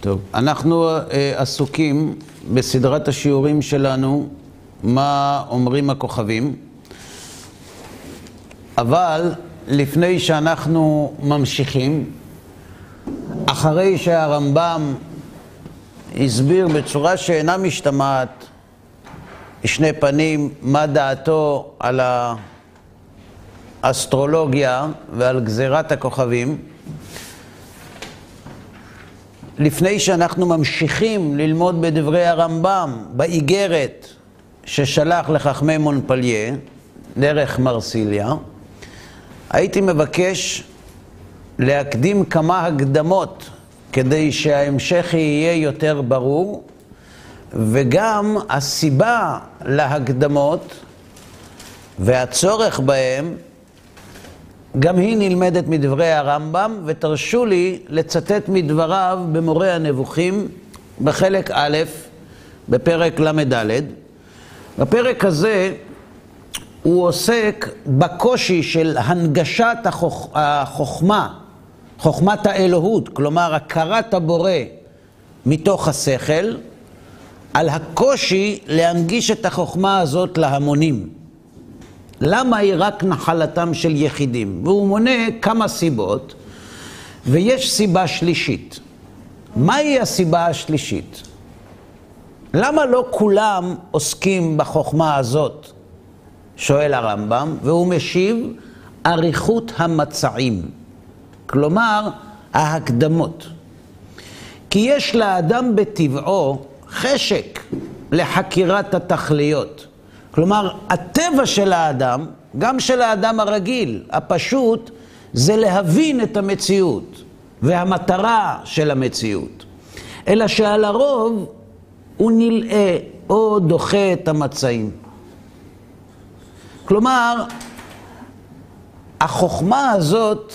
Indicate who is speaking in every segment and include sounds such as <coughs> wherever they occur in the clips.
Speaker 1: טוב, אנחנו uh, עסוקים בסדרת השיעורים שלנו, מה אומרים הכוכבים, אבל לפני שאנחנו ממשיכים, אחרי שהרמב"ם הסביר בצורה שאינה משתמעת לשני פנים מה דעתו על האסטרולוגיה ועל גזירת הכוכבים, לפני שאנחנו ממשיכים ללמוד בדברי הרמב"ם, באיגרת ששלח לחכמי מונפליה, דרך מרסיליה, הייתי מבקש להקדים כמה הקדמות כדי שההמשך יהיה יותר ברור, וגם הסיבה להקדמות והצורך בהם גם היא נלמדת מדברי הרמב"ם, ותרשו לי לצטט מדבריו במורה הנבוכים בחלק א', בפרק ל"ד. בפרק הזה הוא עוסק בקושי של הנגשת החוכ... החוכמה, חוכמת האלוהות, כלומר הכרת הבורא מתוך השכל, על הקושי להנגיש את החוכמה הזאת להמונים. למה היא רק נחלתם של יחידים? והוא מונה כמה סיבות, ויש סיבה שלישית. מהי הסיבה השלישית? למה לא כולם עוסקים בחוכמה הזאת? שואל הרמב"ם, והוא משיב, אריכות המצעים. כלומר, ההקדמות. כי יש לאדם בטבעו חשק לחקירת התכליות. כלומר, הטבע של האדם, גם של האדם הרגיל, הפשוט, זה להבין את המציאות והמטרה של המציאות. אלא שעל הרוב הוא נלאה או דוחה את המצעים. כלומר, החוכמה הזאת,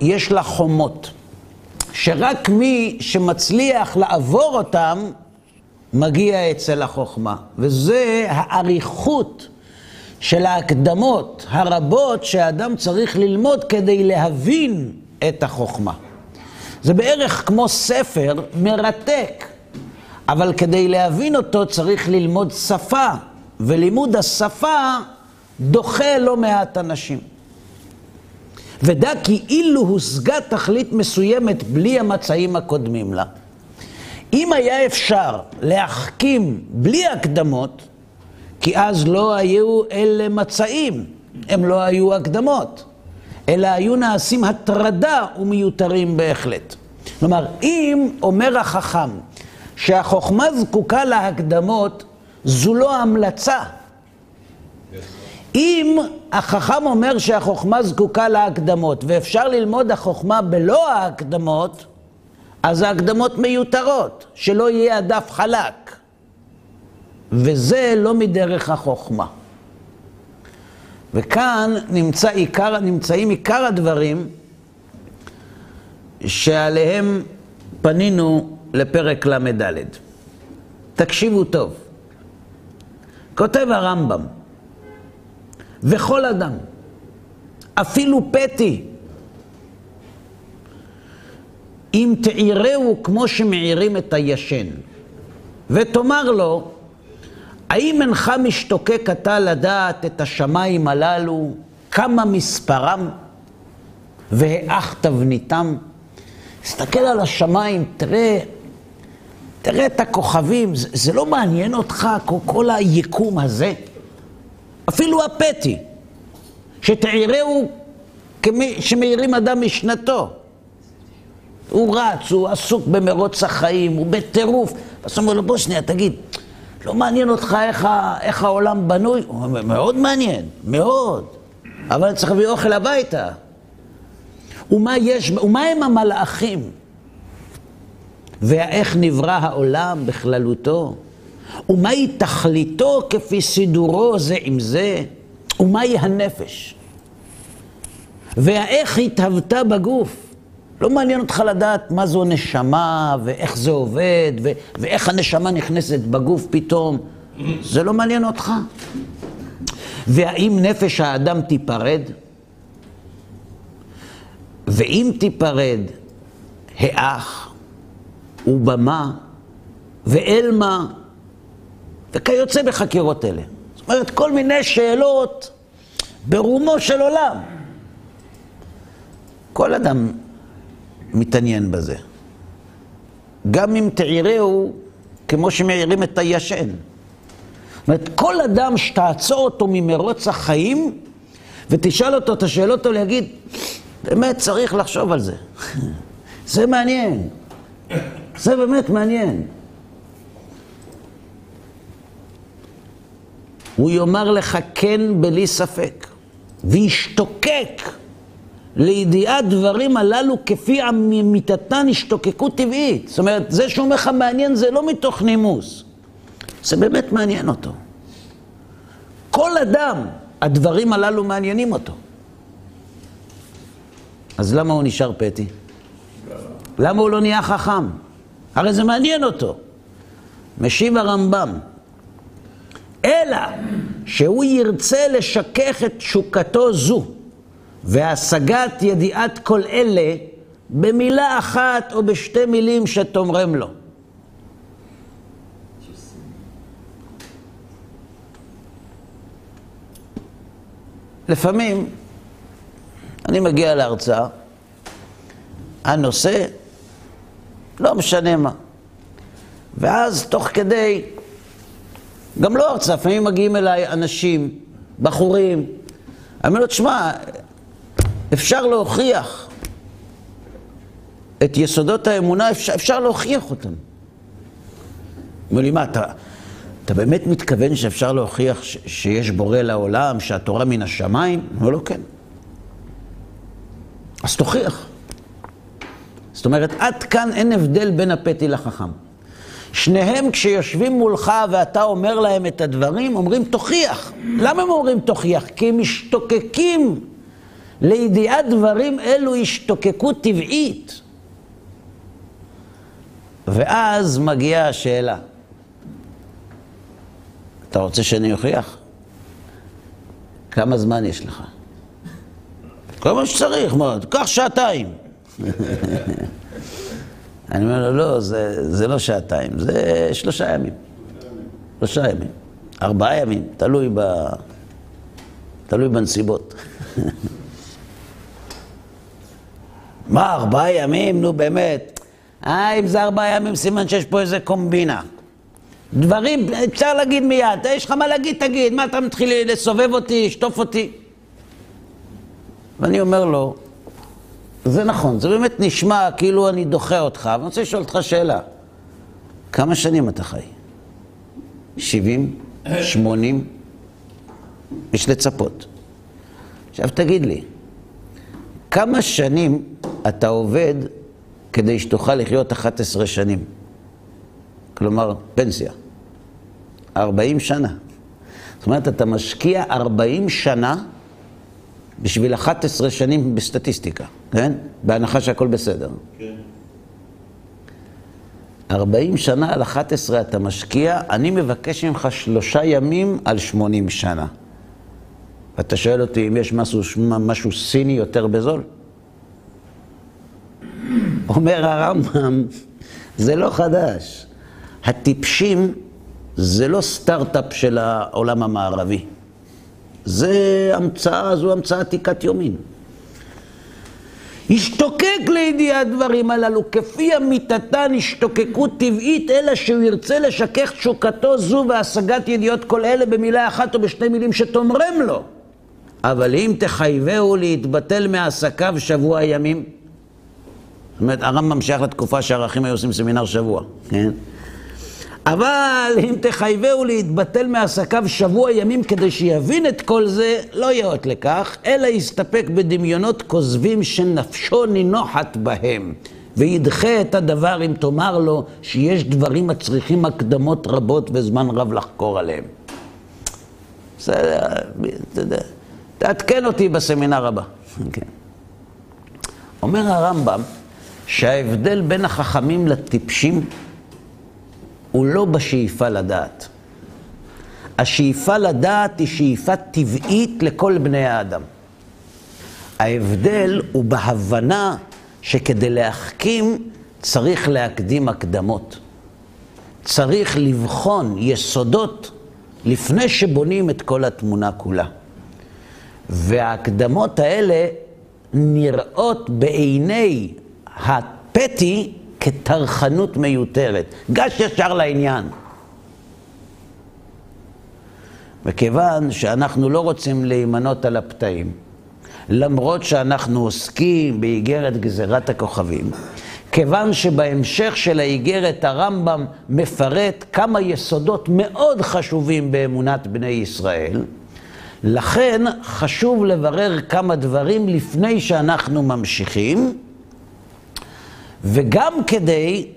Speaker 1: יש לה חומות, שרק מי שמצליח לעבור אותם, מגיע אצל החוכמה. וזה האריכות של ההקדמות הרבות שהאדם צריך ללמוד כדי להבין את החוכמה. זה בערך כמו ספר מרתק, אבל כדי להבין אותו צריך ללמוד שפה, ולימוד השפה דוחה לא מעט אנשים. ודע כי אילו הושגה תכלית מסוימת בלי המצעים הקודמים לה, אם היה אפשר להחכים בלי הקדמות, כי אז לא היו אלה מצעים, הם לא היו הקדמות, אלא היו נעשים הטרדה ומיותרים בהחלט. כלומר, אם אומר החכם שהחוכמה זקוקה להקדמות, זו לא המלצה. אם החכם אומר שהחוכמה זקוקה להקדמות, ואפשר ללמוד החוכמה בלא ההקדמות, אז ההקדמות מיותרות, שלא יהיה הדף חלק. וזה לא מדרך החוכמה. וכאן נמצא עיקר, נמצאים עיקר הדברים שעליהם פנינו לפרק ל"ד. תקשיבו טוב. כותב הרמב"ם, וכל אדם, אפילו פתי, אם תעירהו כמו שמעירים את הישן, ותאמר לו, האם אינך משתוקק אתה לדעת את השמיים הללו, כמה מספרם, והאח תבניתם? תסתכל על השמיים, תראה, תראה את הכוכבים, זה, זה לא מעניין אותך כל, כל היקום הזה? אפילו הפתי, שתעירהו כמי שמעירים אדם משנתו. הוא רץ, הוא עסוק במרוץ החיים, הוא בטירוף. אז הוא אומר לו, בוא שנייה, תגיד, לא מעניין אותך איך, איך העולם בנוי? הוא אומר, מאוד מעניין, מאוד. אבל אני צריך להביא אוכל הביתה. ומה יש, ומה הם המלאכים? ואיך נברא העולם בכללותו? ומהי תכליתו כפי סידורו זה עם זה? ומהי הנפש? ואיך התהוותה בגוף? לא מעניין אותך לדעת מה זו נשמה, ואיך זה עובד, ו- ואיך הנשמה נכנסת בגוף פתאום. זה לא מעניין אותך. והאם נפש האדם תיפרד? ואם תיפרד, האח, ובמה ואל מה וכיוצא בחקירות אלה. זאת אומרת, כל מיני שאלות ברומו של עולם. כל אדם מתעניין בזה. גם אם תעירהו כמו שמעירים את הישן. זאת אומרת, כל אדם שתעצור אותו ממרוץ החיים ותשאל אותו את השאלות האלה, יגיד, באמת צריך לחשוב על זה. <laughs> זה מעניין. זה באמת מעניין. הוא יאמר לך כן בלי ספק, וישתוקק לידיעת דברים הללו כפי אמיתתן השתוקקות טבעית. זאת אומרת, זה שהוא אומר לך מעניין זה לא מתוך נימוס, זה באמת מעניין אותו. כל אדם, הדברים הללו מעניינים אותו. אז למה הוא נשאר פתי? למה הוא לא נהיה חכם? הרי זה מעניין אותו. משיב הרמב"ם, אלא שהוא ירצה לשכך את תשוקתו זו והשגת ידיעת כל אלה במילה אחת או בשתי מילים שתאמרם לו. לפעמים אני מגיע להרצאה, הנושא, לא משנה מה. ואז תוך כדי, גם לא הרצאה, לפעמים מגיעים אליי אנשים, בחורים, אני אומר לו, תשמע, אפשר להוכיח את יסודות האמונה, אפשר, אפשר להוכיח אותם. אומר לי, מה, אתה, אתה באמת מתכוון שאפשר להוכיח ש, שיש בורא לעולם, שהתורה מן השמיים? אומר לו, כן. אז תוכיח. זאת אומרת, עד כאן אין הבדל בין הפתי לחכם. שניהם כשיושבים מולך ואתה אומר להם את הדברים, אומרים תוכיח. למה הם אומרים תוכיח? כי הם משתוקקים לידיעת דברים אלו השתוקקות טבעית. ואז מגיעה השאלה, אתה רוצה שאני אוכיח? כמה זמן יש לך? כל מה שצריך, מה, קח שעתיים. <laughs> אני אומר לו, לא, זה, זה לא שעתיים, זה שלושה ימים. שלושה ימים. ארבעה ימים, תלוי, ב... תלוי בנסיבות. <laughs> מה, ארבעה ימים? נו באמת. אה, אם זה ארבעה ימים, סימן שיש פה איזה קומבינה. דברים, אפשר להגיד מיד, יש לך מה להגיד, תגיד, מה אתה מתחיל לסובב אותי, לשטוף אותי? ואני אומר לו, זה נכון, זה באמת נשמע כאילו אני דוחה אותך, אבל אני רוצה לשאול אותך שאלה. כמה שנים אתה חי? 70? 80? יש לצפות. עכשיו תגיד לי, כמה שנים אתה עובד כדי שתוכל לחיות 11 שנים? כלומר, פנסיה. 40 שנה. זאת אומרת, אתה משקיע 40 שנה בשביל 11 שנים בסטטיסטיקה, כן? בהנחה שהכל בסדר. כן. 40 שנה על 11 אתה משקיע, אני מבקש ממך שלושה ימים על 80 שנה. ואתה שואל אותי אם יש משהו, משהו סיני יותר בזול? אומר הרמב"ם, זה לא חדש. הטיפשים זה לא סטארט-אפ של העולם המערבי. זה המצאה, זו המצאה עתיקת יומין. השתוקק לידיעת דברים הללו, כפי אמיתתן השתוקקות טבעית, אלא שהוא ירצה לשכך תשוקתו זו והשגת ידיעות כל אלה במילה אחת או בשתי מילים שתאמרם לו. אבל אם תחייבהו להתבטל מעסקיו שבוע ימים, זאת אומרת, הרמב"ם שייך לתקופה שהערכים היו עושים סמינר שבוע, כן? אבל אם תחייבהו להתבטל מעסקיו שבוע ימים כדי שיבין את כל זה, לא יאות לכך, אלא יסתפק בדמיונות כוזבים שנפשו נינוחת בהם. וידחה את הדבר אם תאמר לו שיש דברים הצריכים הקדמות רבות וזמן רב לחקור עליהם. בסדר, אתה יודע, תעדכן אותי בסמינר הבא. כן. אומר הרמב"ם שההבדל בין החכמים לטיפשים הוא לא בשאיפה לדעת. השאיפה לדעת היא שאיפה טבעית לכל בני האדם. ההבדל הוא בהבנה שכדי להחכים צריך להקדים הקדמות. צריך לבחון יסודות לפני שבונים את כל התמונה כולה. וההקדמות האלה נראות בעיני הפטי כטרחנות מיותרת. גש ישר לעניין. וכיוון שאנחנו לא רוצים להימנות על הפתאים, למרות שאנחנו עוסקים באיגרת גזירת הכוכבים, כיוון שבהמשך של האיגרת הרמב"ם מפרט כמה יסודות מאוד חשובים באמונת בני ישראל, לכן חשוב לברר כמה דברים לפני שאנחנו ממשיכים, וגם כדי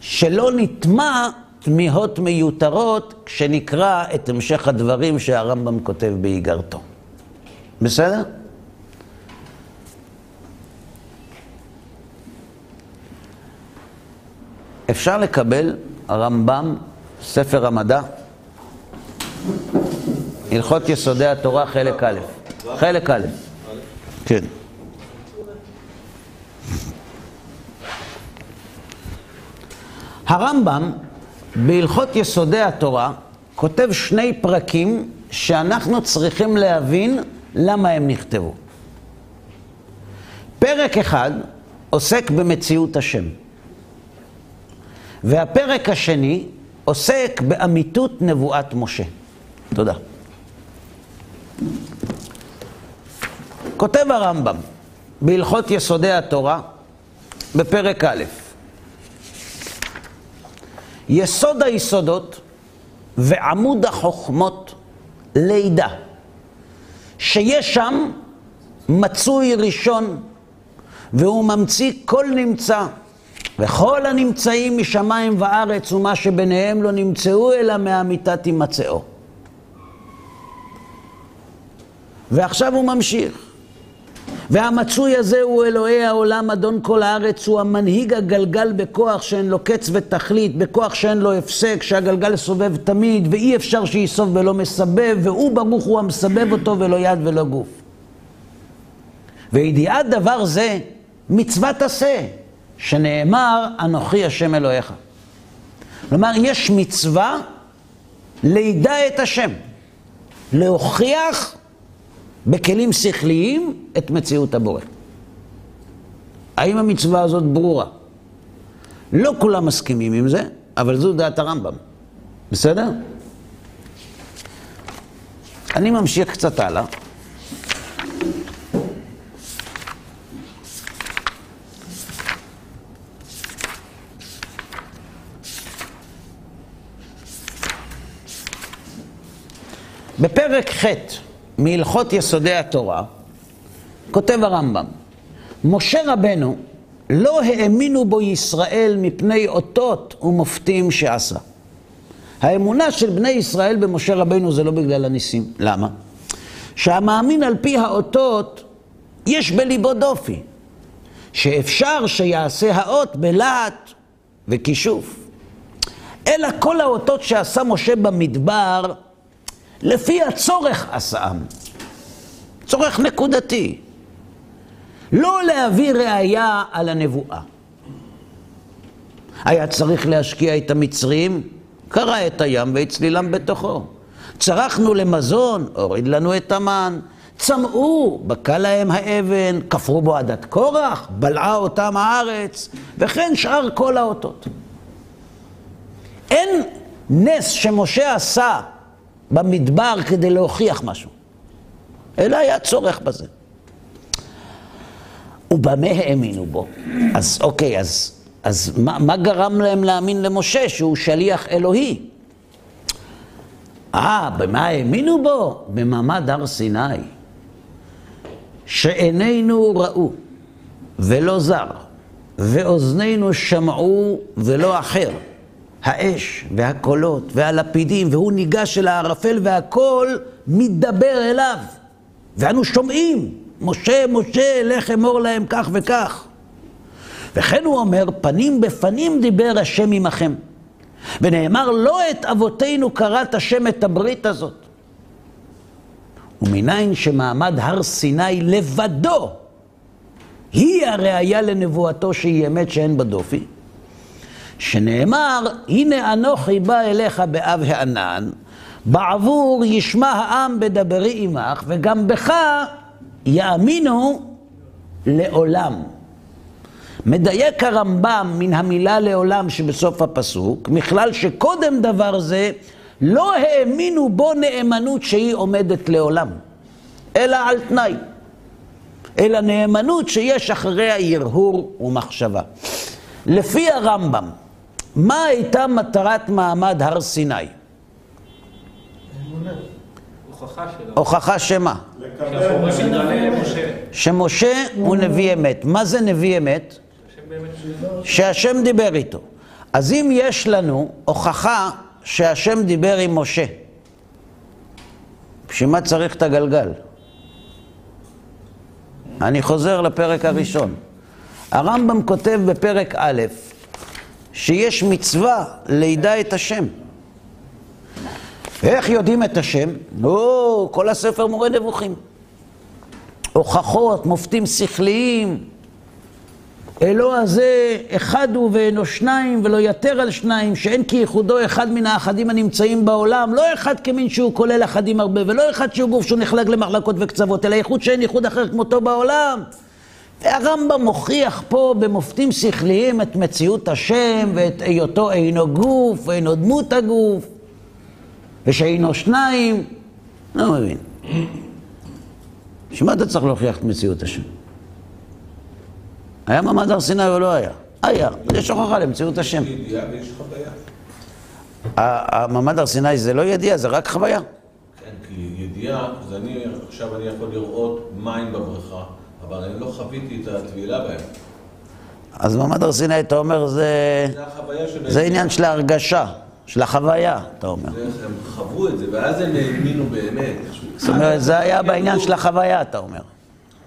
Speaker 1: שלא נטמע תמיהות מיותרות כשנקרא את המשך הדברים שהרמב"ם כותב באיגרתו. בסדר? אפשר לקבל הרמב"ם, ספר המדע, הלכות יסודי התורה, חלק א'. חלק א'. כן. הרמב"ם בהלכות יסודי התורה כותב שני פרקים שאנחנו צריכים להבין למה הם נכתבו. פרק אחד עוסק במציאות השם, והפרק השני עוסק באמיתות נבואת משה. תודה. כותב הרמב"ם בהלכות יסודי התורה בפרק א', יסוד היסודות ועמוד החוכמות לידה, שיש שם מצוי ראשון, והוא ממציא כל נמצא, וכל הנמצאים משמיים וארץ ומה שביניהם לא נמצאו אלא מאמיתת הימצאו. ועכשיו הוא ממשיך. והמצוי הזה הוא אלוהי העולם, אדון כל הארץ, הוא המנהיג הגלגל בכוח שאין לו קץ ותכלית, בכוח שאין לו הפסק, שהגלגל סובב תמיד, ואי אפשר שיסוב ולא מסבב, והוא ברוך הוא המסבב אותו ולא יד ולא גוף. וידיעת דבר זה, מצוות עשה, שנאמר, אנוכי השם אלוהיך. כלומר, יש מצווה לידע את השם, להוכיח בכלים שכליים את מציאות הבורא. האם המצווה הזאת ברורה? לא כולם מסכימים עם זה, אבל זו דעת הרמב"ם. בסדר? אני ממשיך קצת הלאה. בפרק ח' מהלכות יסודי התורה, כותב הרמב"ם, משה רבנו לא האמינו בו ישראל מפני אותות ומופתים שעשה. האמונה של בני ישראל במשה רבנו זה לא בגלל הניסים. למה? שהמאמין על פי האותות, יש בליבו דופי. שאפשר שיעשה האות בלהט וכישוף. אלא כל האותות שעשה משה במדבר, לפי הצורך עשאם. צורך נקודתי. לא להביא ראייה על הנבואה. היה צריך להשקיע את המצרים, קרע את הים והצלילם בתוכו. צרכנו למזון, הוריד לנו את המן. צמאו, בקע להם האבן, כפרו בו עדת קורח, בלעה אותם הארץ, וכן שאר כל האותות. אין נס שמשה עשה במדבר כדי להוכיח משהו, אלא היה צורך בזה. ובמה האמינו בו? אז אוקיי, אז, אז מה, מה גרם להם להאמין למשה שהוא שליח אלוהי? אה, במה האמינו בו? במעמד הר סיני. שעינינו ראו ולא זר, ואוזנינו שמעו ולא אחר. האש והקולות והלפידים, והוא ניגש אל הערפל והכל מתדבר אליו. ואנו שומעים, משה, משה, לך אמור להם כך וכך. וכן הוא אומר, פנים בפנים דיבר השם עמכם. ונאמר, לא את אבותינו קראת השם את הברית הזאת. ומניין שמעמד הר סיני לבדו היא הראייה לנבואתו שהיא אמת שאין בה דופי. שנאמר, הנה אנוכי בא אליך באב הענן, בעבור ישמע העם בדברי עמך, וגם בך יאמינו לעולם. מדייק הרמב"ם מן המילה לעולם שבסוף הפסוק, מכלל שקודם דבר זה לא האמינו בו נאמנות שהיא עומדת לעולם, אלא על תנאי. אלא נאמנות שיש אחריה הרהור ומחשבה. לפי הרמב"ם, מה הייתה מטרת מעמד הר סיני? הוכחה שמה? שמשה הוא נביא אמת. מה זה נביא אמת? שהשם דיבר איתו. אז אם יש לנו הוכחה שהשם דיבר עם משה, בשביל מה צריך את הגלגל? אני חוזר לפרק הראשון. הרמב"ם כותב בפרק א', שיש מצווה לידע את השם. איך יודעים את השם? נו, כל הספר מורה נבוכים. הוכחות, מופתים שכליים. אלוה הזה אחד הוא ואינו שניים ולא יתר על שניים, שאין כייחודו אחד מן האחדים הנמצאים בעולם, לא אחד כמין שהוא כולל אחדים הרבה, ולא אחד שהוא גוף שהוא נחלק למחלקות וקצוות, אלא ייחוד שאין ייחוד אחר כמותו בעולם. והרמב"ם מוכיח פה במופתים שכליים את מציאות השם ואת היותו אינו גוף ואינו דמות הגוף ושאינו שניים. לא מבין. בשביל מה אתה צריך להוכיח את מציאות השם? היה מעמד הר סיני או לא היה? היה. יש הוכחה למציאות השם. המעמד הר סיני זה לא ידיעה, זה רק חוויה.
Speaker 2: כן, כי ידיעה, אז אני, עכשיו אני יכול לראות מים בבריכה, אבל אני לא חוויתי את הטבילה בהם.
Speaker 1: אז מעמד הר סיני, אתה אומר, זה...
Speaker 2: זה
Speaker 1: עניין של ההרגשה, של החוויה, אתה אומר.
Speaker 2: זה- הם חוו את זה, ואז הם האמינו באמת.
Speaker 1: זאת אומרת, זה היה בעניין של החוויה, אתה אומר.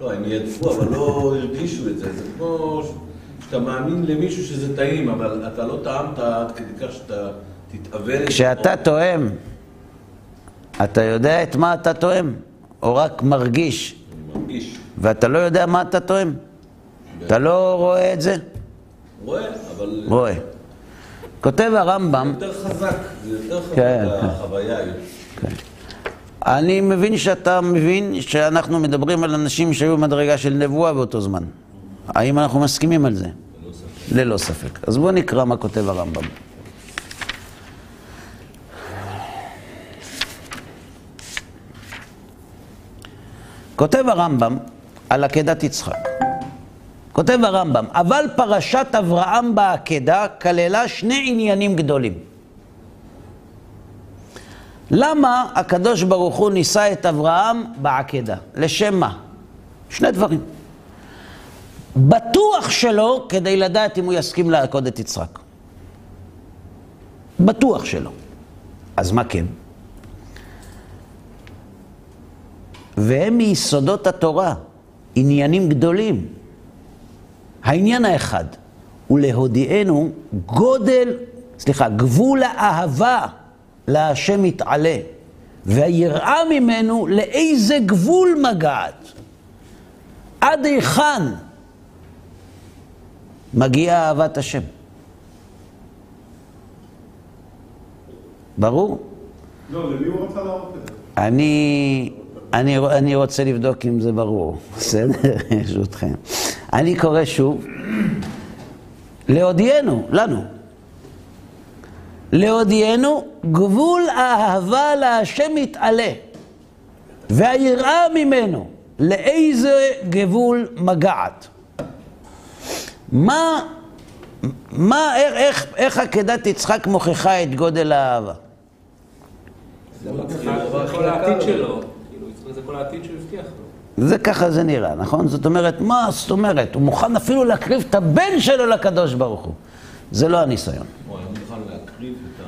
Speaker 2: לא, הם ידעו, אבל לא הרגישו את זה. זה כמו שאתה מאמין למישהו שזה טעים, אבל אתה לא טעמת עד כדי כך שאתה תתאבל. את
Speaker 1: כשאתה. תואם, אתה יודע את מה אתה תואם? או רק מרגיש, ואתה לא יודע מה אתה תואם? אתה לא רואה את זה?
Speaker 2: רואה, אבל...
Speaker 1: רואה. כותב הרמב"ם,
Speaker 2: יותר חזק, זה יותר חזק
Speaker 1: כן,
Speaker 2: החוויה.
Speaker 1: אני מבין שאתה מבין שאנחנו מדברים על אנשים שהיו במדרגה של נבואה באותו זמן. האם אנחנו מסכימים על זה? ללא ספק. אז בואו נקרא מה כותב הרמב"ם. כותב הרמב"ם על עקדת יצחק. כותב הרמב"ם, אבל פרשת אברהם בעקדה כללה שני עניינים גדולים. למה הקדוש ברוך הוא נישא את אברהם בעקדה? לשם מה? שני דברים. בטוח שלא כדי לדעת אם הוא יסכים לעקוד את יצחק. בטוח שלא. אז מה כן? והם מיסודות התורה, עניינים גדולים. העניין האחד הוא להודיענו גודל, סליחה, גבול האהבה להשם יתעלה, והיראה ממנו לאיזה גבול מגעת. עד היכן מגיעה אהבת השם. ברור?
Speaker 3: לא, למי הוא רצה להראות את זה?
Speaker 1: אני, אני, אני רוצה לבדוק אם זה ברור, <laughs> בסדר? ברשותכם. אני קורא שוב, להודיענו, לנו. להודיענו גבול האהבה להשם יתעלה, והיראה ממנו לאיזה גבול מגעת. מה, מה, איך, איך, איך עקדת יצחק מוכיחה את גודל האהבה?
Speaker 2: זה אבל
Speaker 4: כל העתיד שלו, העתיד שהוא הבטיח לו.
Speaker 1: זה ככה זה נראה, נכון? זאת אומרת, מה זאת אומרת? הוא מוכן אפילו להקריב את הבן שלו לקדוש ברוך הוא. זה לא הניסיון.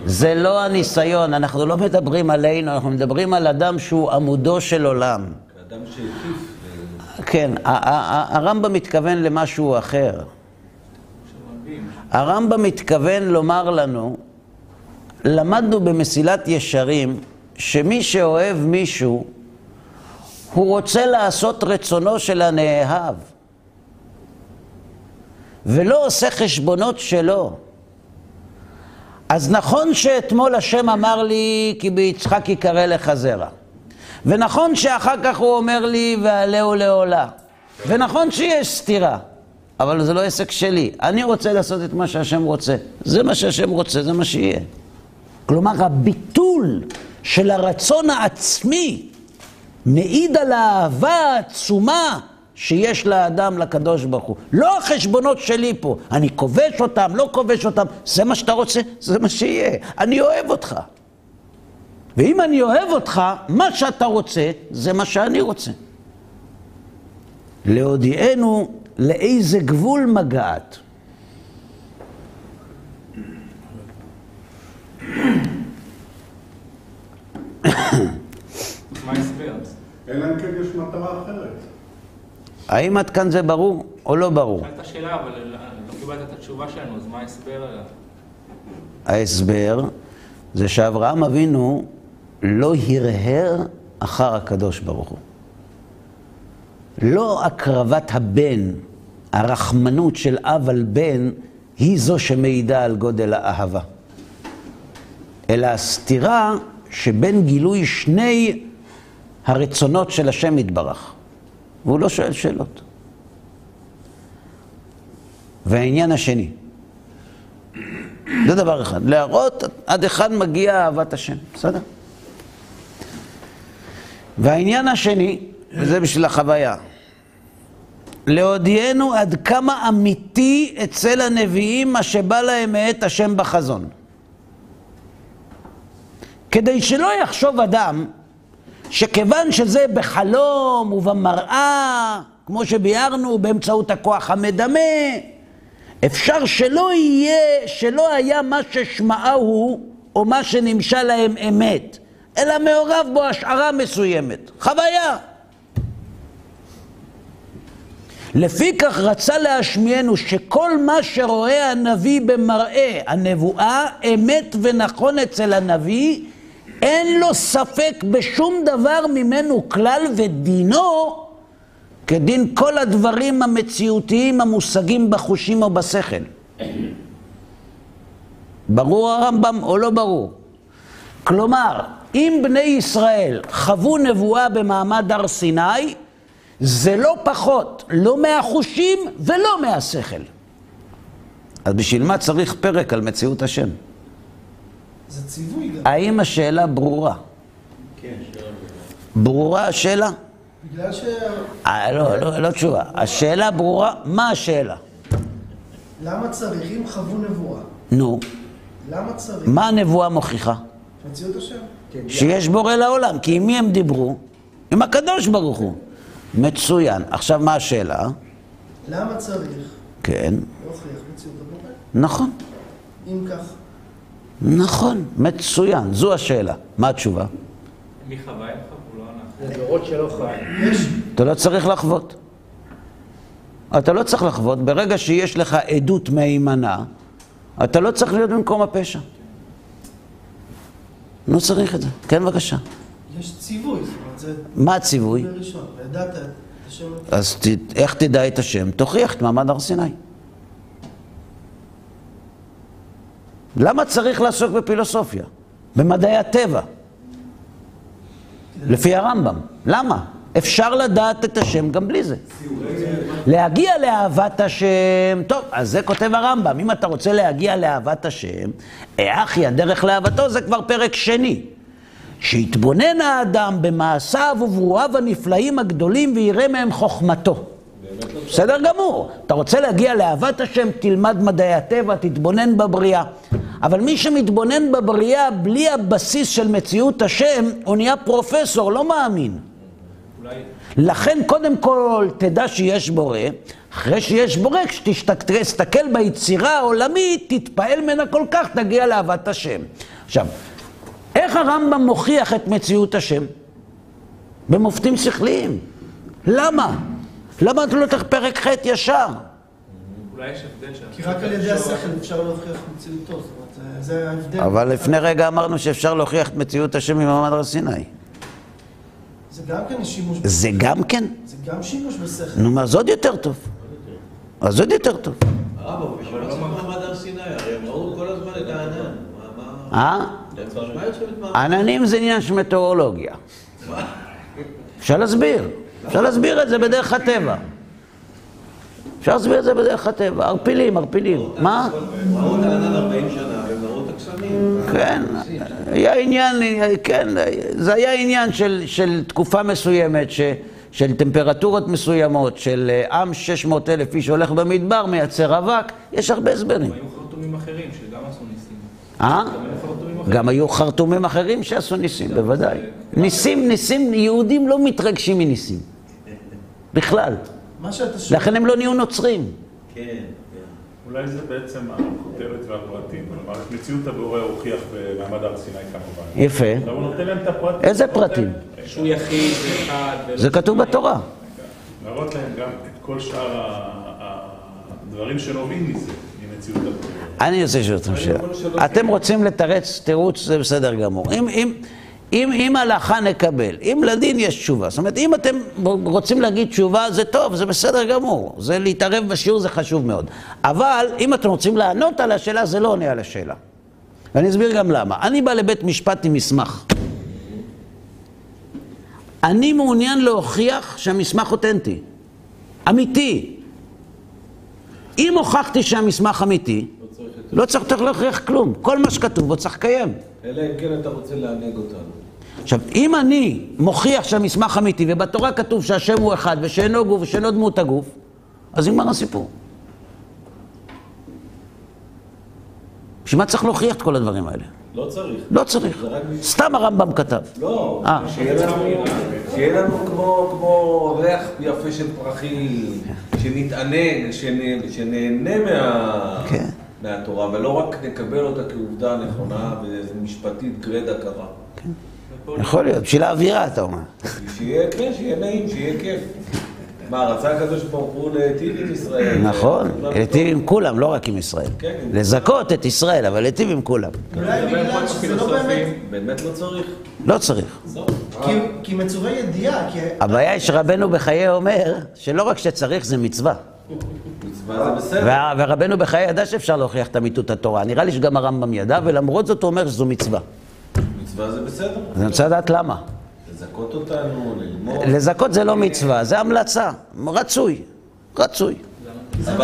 Speaker 1: זה לא הניסיון, אנחנו לא מדברים עלינו, אנחנו מדברים על אדם שהוא עמודו של עולם.
Speaker 2: כאדם שהטיף. ו-
Speaker 1: כן, הרמב"ם מתכוון למשהו אחר. הרמב"ם מתכוון לומר לנו, למדנו במסילת ישרים, שמי שאוהב מישהו, הוא רוצה לעשות רצונו של הנאהב, ולא עושה חשבונות שלו. אז נכון שאתמול השם אמר לי, כי ביצחק יקרא לך זרע. ונכון שאחר כך הוא אומר לי, ועלהו לעולה. ונכון שיש סתירה, אבל זה לא עסק שלי. אני רוצה לעשות את מה שהשם רוצה. זה מה שהשם רוצה, זה מה שיהיה. כלומר, הביטול של הרצון העצמי מעיד על האהבה העצומה שיש לאדם לקדוש ברוך הוא. לא החשבונות שלי פה, אני כובש אותם, לא כובש אותם, זה מה שאתה רוצה, זה מה שיהיה. אני אוהב אותך. ואם אני אוהב אותך, מה שאתה רוצה, זה מה שאני רוצה. להודיענו לאיזה גבול מגעת. <coughs>
Speaker 4: מה ההסבר?
Speaker 3: אלא אם כן יש מטרה אחרת.
Speaker 1: האם עד כאן זה ברור או לא ברור?
Speaker 4: שאלת שאלה, אבל לא קיבלת את התשובה שלנו, אז מה ההסבר?
Speaker 1: ההסבר זה שאברהם אבינו לא הרהר אחר הקדוש ברוך הוא. לא הקרבת הבן, הרחמנות של אב על בן, היא זו שמעידה על גודל האהבה. אלא הסתירה שבין גילוי שני הרצונות של השם יתברך. והוא לא שואל שאלות. והעניין השני, זה דבר אחד, להראות עד אחד מגיע אהבת השם, בסדר? והעניין השני, וזה בשביל החוויה, להודיענו עד כמה אמיתי אצל הנביאים מה שבא להם מאת השם בחזון. כדי שלא יחשוב אדם שכיוון שזה בחלום ובמראה, כמו שביארנו, באמצעות הכוח המדמה, אפשר שלא יהיה, שלא היה מה ששמעהו או מה שנמשל להם אמת, אלא מעורב בו השערה מסוימת, חוויה. לפיכך רצה להשמיענו שכל מה שרואה הנביא במראה, הנבואה, אמת ונכון אצל הנביא, אין לו ספק בשום דבר ממנו כלל, ודינו כדין כל הדברים המציאותיים המושגים בחושים או בשכל. ברור הרמב"ם או לא ברור? כלומר, אם בני ישראל חוו נבואה במעמד הר סיני, זה לא פחות, לא מהחושים ולא מהשכל. אז בשביל מה צריך פרק על מציאות השם?
Speaker 5: זה ציווי גם.
Speaker 1: האם השאלה ברורה?
Speaker 2: כן, שאלה
Speaker 1: ברורה השאלה?
Speaker 5: בגלל ש...
Speaker 1: אה, לא, לא, לא תשובה. השאלה ברורה, מה השאלה?
Speaker 5: למה צריך, אם חוו נבואה,
Speaker 1: נו,
Speaker 5: למה צריך?
Speaker 1: מה הנבואה מוכיחה?
Speaker 5: מציאות השם.
Speaker 1: שיש בורא לעולם, כי עם מי הם דיברו? עם הקדוש ברוך הוא. מצוין. עכשיו, מה השאלה?
Speaker 5: למה צריך
Speaker 1: כן,
Speaker 5: להוכיח מציאות הבורא?
Speaker 1: נכון,
Speaker 5: אם כך,
Speaker 1: נכון, מצוין, זו השאלה. מה התשובה?
Speaker 4: מי חווה הם חוו? לא אנחנו.
Speaker 6: לדורות שלא חי.
Speaker 5: יש,
Speaker 1: אתה לא צריך לחוות. אתה לא צריך לחוות. ברגע שיש לך עדות מהימנה, אתה לא צריך להיות במקום הפשע. לא צריך את זה. כן, בבקשה.
Speaker 5: יש ציווי, זאת אומרת, זה
Speaker 1: מה הציווי?
Speaker 5: וידעת את השם.
Speaker 1: אז ת, איך תדע את השם? תוכיח את מעמד הר סיני. למה צריך לעסוק בפילוסופיה? במדעי הטבע. לפי הרמב"ם. למה? אפשר לדעת את השם גם בלי זה. להגיע לאהבת השם, טוב, אז זה כותב הרמב"ם. אם אתה רוצה להגיע לאהבת השם, אחי, הדרך לאהבתו זה כבר פרק שני. שיתבונן האדם במעשיו וברואיו הנפלאים הגדולים ויראה מהם חוכמתו. בסדר גמור. אתה רוצה להגיע לאהבת השם, תלמד מדעי הטבע, תתבונן בבריאה. אבל מי שמתבונן בבריאה בלי הבסיס של מציאות השם, הוא נהיה פרופסור, לא מאמין.
Speaker 4: אולי...
Speaker 1: לכן קודם כל תדע שיש בורא, אחרי שיש בורא, כשתסתכל ביצירה העולמית, תתפעל ממנה כל כך, תגיע לאהבת השם. עכשיו, איך הרמב"ם מוכיח את מציאות השם? במופתים שכליים. למה? למה אתה לא תלך פרק ח' ישר?
Speaker 4: אולי יש הבדל שם.
Speaker 5: כי רק על ידי השכל אפשר להוכיח מציאותו, זאת אומרת, זה- זה ההבדל.
Speaker 1: אבל לפני רגע אמרנו שאפשר להוכיח את מציאות השם ממעמד הר סיני.
Speaker 5: זה גם כן שימוש,
Speaker 1: זה גם כן?
Speaker 5: זה גם שימוש בשכל.
Speaker 1: נו, זה עוד יותר טוב. אז עוד יותר טוב.
Speaker 2: הרב, אבל צריך מעמד הר סיני? הרי הם ראו כל הזמן את הענן. מה-
Speaker 1: אה? עננים זה עניין של מטאורולוגיה. אפשר להסביר. אפשר להסביר את זה בדרך הטבע. אפשר להסביר את זה בדרך הטבע. ערפילים, ערפילים. מה?
Speaker 2: ראו את הענן 40 שנה, ראו את.
Speaker 1: כן, היה עניין, כן, זה היה עניין של, של תקופה מסוימת, ש, של טמפרטורות מסוימות, של אה, עם 600 אלף איש הולך במדבר, מייצר אבק, יש הרבה הסברים.
Speaker 4: היו חרטומים אחרים שגם עשו ניסים.
Speaker 1: אה?
Speaker 4: גם היו חרטומים אחרים
Speaker 1: שעשו ניסים, בוודאי. ניסים, ניסים, יהודים לא מתרגשים מניסים. בכלל.
Speaker 5: מה שאתה שואל,
Speaker 1: לכן הם לא נהיו נוצרים.
Speaker 2: כן, כן.
Speaker 6: אולי זה בעצם הכותרת והפרטים. כלומר, את מציאות הבורא הוכיח במעמד הר סיני כמובן.
Speaker 1: יפה.
Speaker 6: אבל הוא נותן להם את הפרטים.
Speaker 1: איזה פרטים?
Speaker 4: שהוא יחיד, זה אחד.
Speaker 1: זה כתוב. בתורה.
Speaker 6: להראות להם גם את כל שאר הדברים שנובעים מזה, ממציאות הבורא.
Speaker 1: אני רוצה לשאול אתכם שאלה. אתם רוצים לתרץ תירוץ, זה בסדר גמור. אם, אם, אם, הלכה נקבל, אם לדין יש תשובה, זאת אומרת, אם אתם רוצים להגיד תשובה, זה טוב, זה בסדר גמור. זה להתערב בשיעור זה חשוב מאוד. אבל אם אתם רוצים לענות על השאלה, זה לא עונה על השאלה. ואני אסביר גם למה. אני בא לבית משפט עם מסמך. אני מעוניין להוכיח שהמסמך אותנטי, אמיתי. אם הוכחתי שהמסמך אמיתי, לא צריך יותר להוכיח כלום. כל מה שכתוב בו צריך לקיים.
Speaker 2: אלא אם כן אתה רוצה לענג אותנו.
Speaker 1: עכשיו, אם אני מוכיח שהמסמך אמיתי, ובתורה כתוב שהשם הוא אחד, ושאינו גוף, ושאינו דמות הגוף, אז נגמר הסיפור. בשביל מה צריך להוכיח את כל הדברים האלה?
Speaker 2: לא צריך.
Speaker 1: לא צריך. סתם הרמב"ם כתב.
Speaker 2: לא,
Speaker 1: אה.
Speaker 2: שיהיה לנו, כמו, ריח יפה של פרחים, שנתענג, שנ- שנהנה מה,
Speaker 1: כן.
Speaker 2: מהתורה, ולא רק נקבל אותה כעובדה נכונה ומשפטית גרידא קרה.
Speaker 1: יכול להיות, בשביל האווירה, אתה אומר.
Speaker 2: שיהיה, כן, שיהיה נעים, שיהיה כיף. מה, רצה הקדוש ברוך הוא להיטיב עם ישראל.
Speaker 1: נכון,
Speaker 2: כולם
Speaker 1: להיטיב עם כולם, לא רק עם ישראל.
Speaker 2: כן,
Speaker 1: לזכות את ישראל, אבל להיטיב עם כולם.
Speaker 5: אולי בגלל שזה לא באמת.
Speaker 2: באמת לא צריך.
Speaker 1: לא צריך.
Speaker 5: כי- כי מצווה ידיעה, כי
Speaker 1: הבעיה היא שרבנו בחיי אומר שלא רק שצריך, זה מצווה.
Speaker 2: מצווה זה בסדר.
Speaker 1: ורבנו בחיי ידע שאפשר להוכיח את אמיתות התורה. נראה לי שגם הרמב"ם ידע, ולמרות זאת הוא אומר שזו מצווה.
Speaker 2: מצווה זה בסדר.
Speaker 1: אני רוצה לדעת למה.
Speaker 2: לזכות אותנו, ללמוד.
Speaker 1: לזכות זה לא מצווה, זה המלצה. רצוי. רצוי.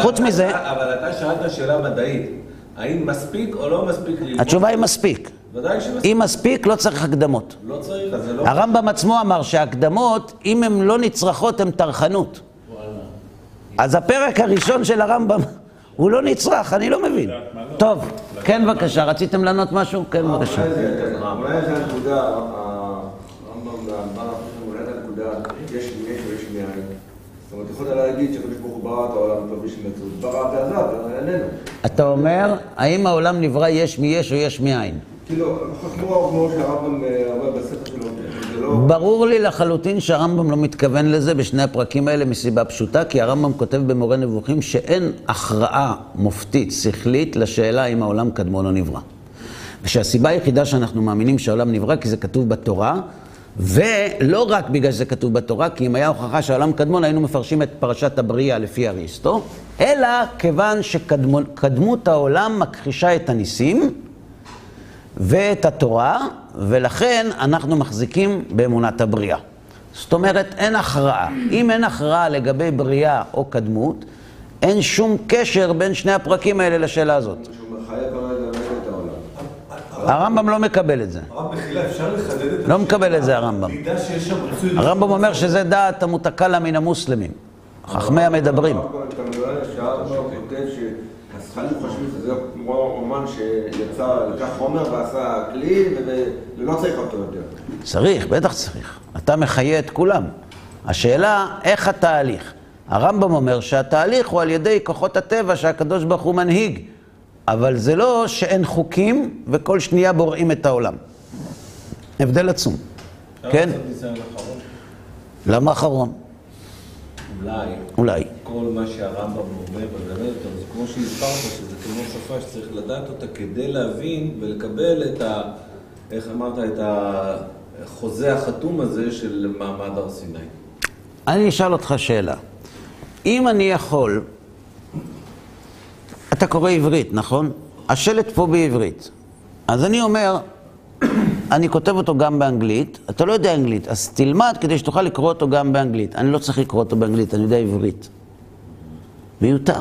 Speaker 1: חוץ מזה,
Speaker 2: אבל אתה שאלת שאלה מדעית. האם מספיק או לא מספיק ללמוד?
Speaker 1: התשובה היא מספיק.
Speaker 2: ודאי שמספיק.
Speaker 1: אם מספיק, לא צריך הקדמות.
Speaker 2: לא צריך, אז זה לא...
Speaker 1: הרמב"ם עצמו אמר שהקדמות, אם הן לא נצרכות, הן טרחנות. אז הפרק הראשון של הרמב"ם, הוא לא נצרך, אני לא מבין. טוב, כן בבקשה, רציתם לענות משהו? כן בבקשה.
Speaker 7: אולי זה הנקודה, הרמב"ם והרמב"ם, אולי זה הנקודה, יש מיש ויש מאין. זאת אומרת, יכולת להגיד שהקדוש ברוך הוא ברא את העולם טוב בשביל מציאות, ברא ועזב, איננו.
Speaker 1: אתה אומר, האם העולם נברא יש מיש או יש מאין?
Speaker 7: כאילו, כמו כמו שהרמב"ם אה, אומר בספר שלו, לא...
Speaker 1: ברור לי לחלוטין שהרמב"ם לא מתכוון לזה בשני הפרקים האלה מסיבה פשוטה, כי הרמב"ם כותב במורה נבוכים שאין הכרעה מופתית, שכלית, לשאלה אם העולם קדמון או נברא. ושהסיבה היחידה שאנחנו מאמינים שהעולם נברא, כי זה כתוב בתורה, ולא רק בגלל שזה כתוב בתורה, כי אם היה הוכחה שהעולם קדמון, היינו מפרשים את פרשת הבריאה לפי אריסטו, אלא כיוון שקדמות העולם מכחישה את הניסים, ואת התורה, ולכן אנחנו מחזיקים באמונת הבריאה. זאת אומרת, אין הכרעה. אם אין הכרעה לגבי בריאה או קדמות, אין שום קשר בין שני הפרקים האלה לשאלה הזאת. הרמב"ם לא מקבל את זה.
Speaker 8: הרב מחילה, אפשר לחדד את
Speaker 1: לא מקבל את זה הרמב"ם. הרמב"ם אומר שזה דעת המותקלה מן המוסלמים. חכמי המדברים.
Speaker 7: אתה מדבר שהרמב"ם כותב שהזכלים חושבים שזה כמו אומן שיצא, לקח חומר ועשה כלי ולא צריך אותו יותר.
Speaker 1: צריך, בטח צריך. אתה מחיה את כולם. השאלה, איך התהליך? הרמב"ם אומר שהתהליך הוא על ידי כוחות הטבע שהקדוש ברוך הוא מנהיג. אבל זה לא שאין חוקים וכל שנייה בוראים את העולם. הבדל עצום. כן? למה אחרון?
Speaker 2: אולי
Speaker 1: אולי.
Speaker 2: כל מה שהרמב"ם אומר וללמד אותו, זה כמו שהסברת, שזה כמו שפה שצריך לדעת אותה כדי להבין ולקבל את ה... איך אמרת? את החוזה החתום הזה של מעמד הר סיני.
Speaker 1: אני אשאל אותך שאלה. אם אני יכול, אתה קורא עברית, נכון? השלט פה בעברית. אז אני אומר, אני כותב אותו גם באנגלית, אתה לא יודע אנגלית, אז תלמד כדי שתוכל לקרוא אותו גם באנגלית. אני לא צריך לקרוא אותו באנגלית, אני יודע עברית. מיותר.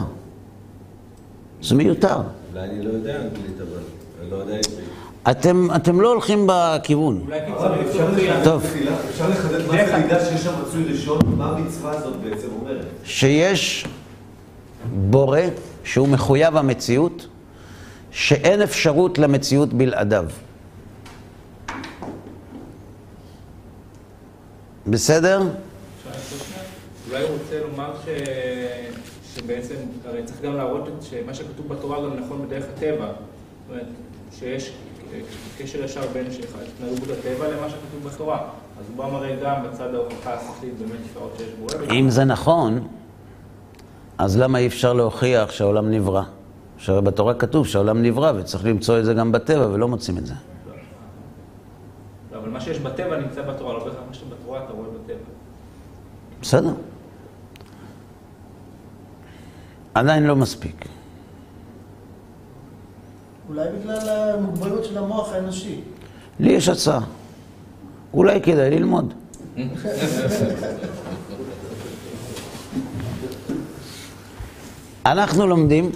Speaker 1: זה מיותר.
Speaker 2: אולי אני לא יודע אנגלית, אבל אני לא יודע עברית.
Speaker 1: אתם, אתם לא הולכים בכיוון.
Speaker 4: אולי כי
Speaker 8: אבל
Speaker 4: צריך
Speaker 8: אפשר
Speaker 4: להוכיח.
Speaker 8: לחדד-
Speaker 1: טוב.
Speaker 8: אפשר לחדד מה זה לידה שיש שם מצוי ראשון, מה המצווה הזאת בעצם אומרת?
Speaker 1: שיש בורא שהוא מחויב המציאות, שאין אפשרות למציאות בלעדיו. בסדר?
Speaker 4: אולי הוא רוצה לומר ש... שבעצם, הרי צריך גם להראות שמה שכתוב בתורה גם נכון בדרך הטבע. זאת אומרת, שיש קשר ישר בין התנהגות הטבע למה שכתוב בתורה. אז הוא בא מראה גם בצד ההוכחה השכלית באמת שעות שיש. וגם-
Speaker 1: אם זה נכון, אז למה אי אפשר להוכיח שהעולם נברא? שהרי בתורה כתוב שהעולם נברא וצריך למצוא את זה גם בטבע ולא מוצאים את זה.
Speaker 4: מה שיש בטבע נמצא בתורה, לא בהכרח מה שבתורה אתה רואה בטבע.
Speaker 1: בסדר. עדיין לא מספיק.
Speaker 5: אולי בגלל המוגבלות של המוח האנושי.
Speaker 1: לי יש הצעה. אולי כדאי ללמוד. אנחנו לומדים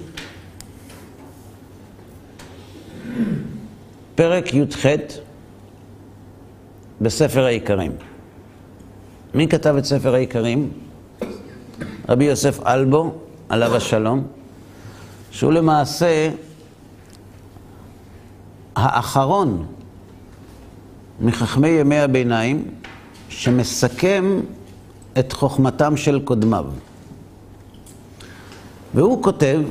Speaker 1: פרק י"ח בספר העיקרים. מי כתב את ספר העיקרים? רבי יוסף אלבו, עליו השלום, שהוא למעשה האחרון מחכמי ימי הביניים שמסכם את חוכמתם של קודמיו. והוא כותב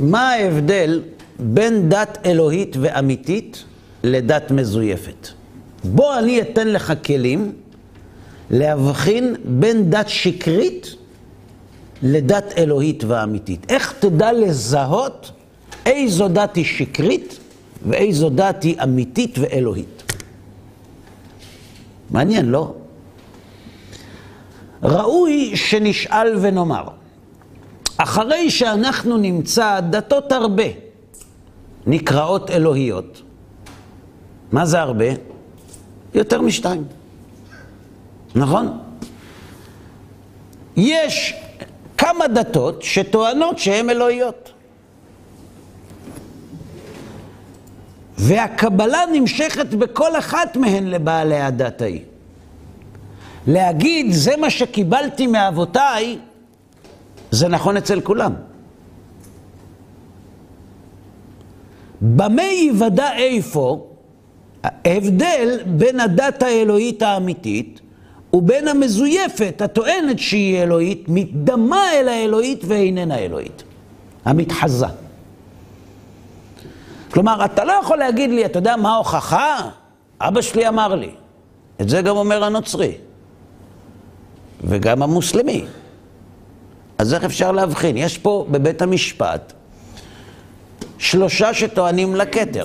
Speaker 1: מה ההבדל בין דת אלוהית ואמיתית לדת מזויפת. בוא אני אתן לך כלים להבחין בין דת שקרית לדת אלוהית ואמיתית. איך תדע לזהות איזו דת היא שקרית ואיזו דת היא אמיתית ואלוהית? מעניין, לא? ראוי שנשאל ונאמר, אחרי שאנחנו נמצא דתות הרבה נקראות אלוהיות, מה זה הרבה? יותר משתיים, נכון? יש כמה דתות שטוענות שהן אלוהיות. והקבלה נמשכת בכל אחת מהן לבעלי הדת ההיא. להגיד, זה מה שקיבלתי מאבותיי, זה נכון אצל כולם. במה יוודע איפה ההבדל בין הדת האלוהית האמיתית ובין המזויפת הטוענת שהיא אלוהית, מתדמה אל האלוהית ואיננה אלוהית, המתחזה. כלומר, אתה לא יכול להגיד לי, אתה יודע מה ההוכחה? אבא שלי אמר לי. את זה גם אומר הנוצרי. וגם המוסלמי. אז איך אפשר להבחין? יש פה בבית המשפט שלושה שטוענים לכתר.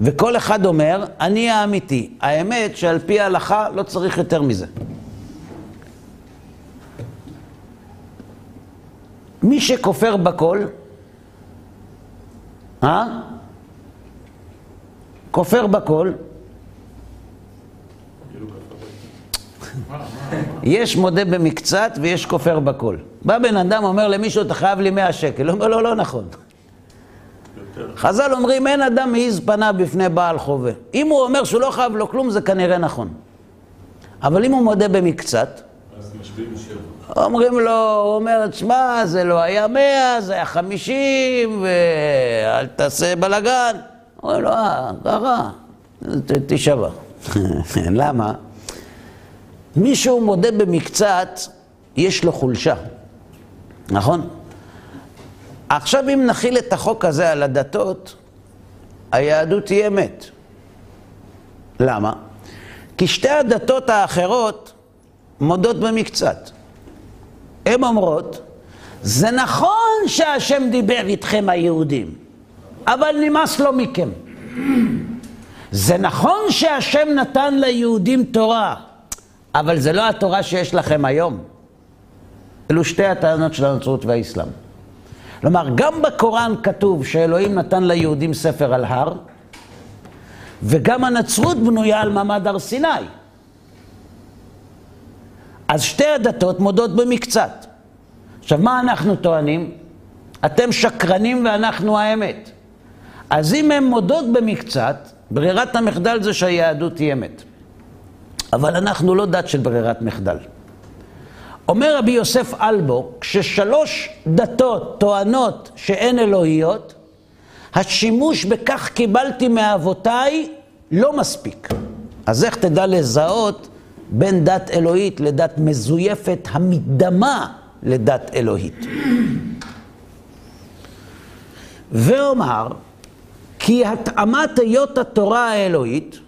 Speaker 1: וכל אחד אומר, אני האמיתי. האמת שעל פי ההלכה לא צריך יותר מזה. מי שכופר בכל, אה? כופר בכל. יש מודה במקצת ויש כופר בכל. בא בן אדם, אומר למישהו, אתה חייב לי 100 שקל. הוא אומר לו, לא נכון. חז"ל אומרים, אין אדם מעיז פניו בפני בעל חווה. אם הוא אומר שהוא לא חייב לו כלום, זה כנראה נכון. אבל אם הוא מודה במקצת. אומרים לו, הוא אומר, תשמע, זה לא היה מאה, זה היה חמישים, ואל תעשה בלאגן. אומרים לו, אה, ככה, תישבע. <laughs> למה? מישהו מודה במקצת, יש לו חולשה, נכון? עכשיו אם נכיל את החוק הזה על הדתות, היהדות תהיה מת. למה? כי שתי הדתות האחרות מודות במקצת. הן אומרות, זה נכון שהשם דיבר איתכם היהודים, אבל נמאס לו מכם. זה נכון שהשם נתן ליהודים תורה, אבל זה לא התורה שיש לכם היום. אלו שתי הטענות של הנצרות והאסלאם. כלומר, גם בקוראן כתוב שאלוהים נתן ליהודים ספר על הר, וגם הנצרות בנויה על מעמד הר סיני. אז שתי הדתות מודות במקצת. עכשיו, מה אנחנו טוענים? אתם שקרנים ואנחנו האמת. אז אם הן מודות במקצת, ברירת המחדל זה שהיהדות היא אמת. אבל אנחנו לא דת של ברירת מחדל. אומר רבי יוסף אלבו, כששלוש דתות טוענות שאין אלוהיות, השימוש בכך קיבלתי מאבותיי לא מספיק. אז איך תדע לזהות בין דת אלוהית לדת מזויפת המדמה לדת אלוהית? ואומר כי התאמת היות התורה האלוהית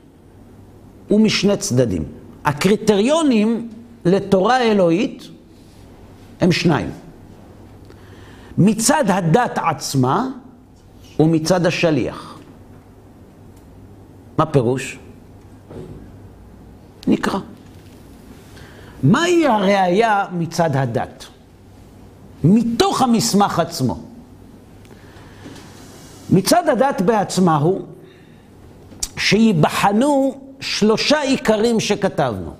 Speaker 1: הוא משני צדדים. הקריטריונים לתורה אלוהית הם שניים. מצד הדת עצמה ומצד השליח. מה פירוש? נקרא. מהי הראייה מצד הדת? מתוך המסמך עצמו. מצד הדת בעצמה הוא שיבחנו שלושה עיקרים שכתבנו,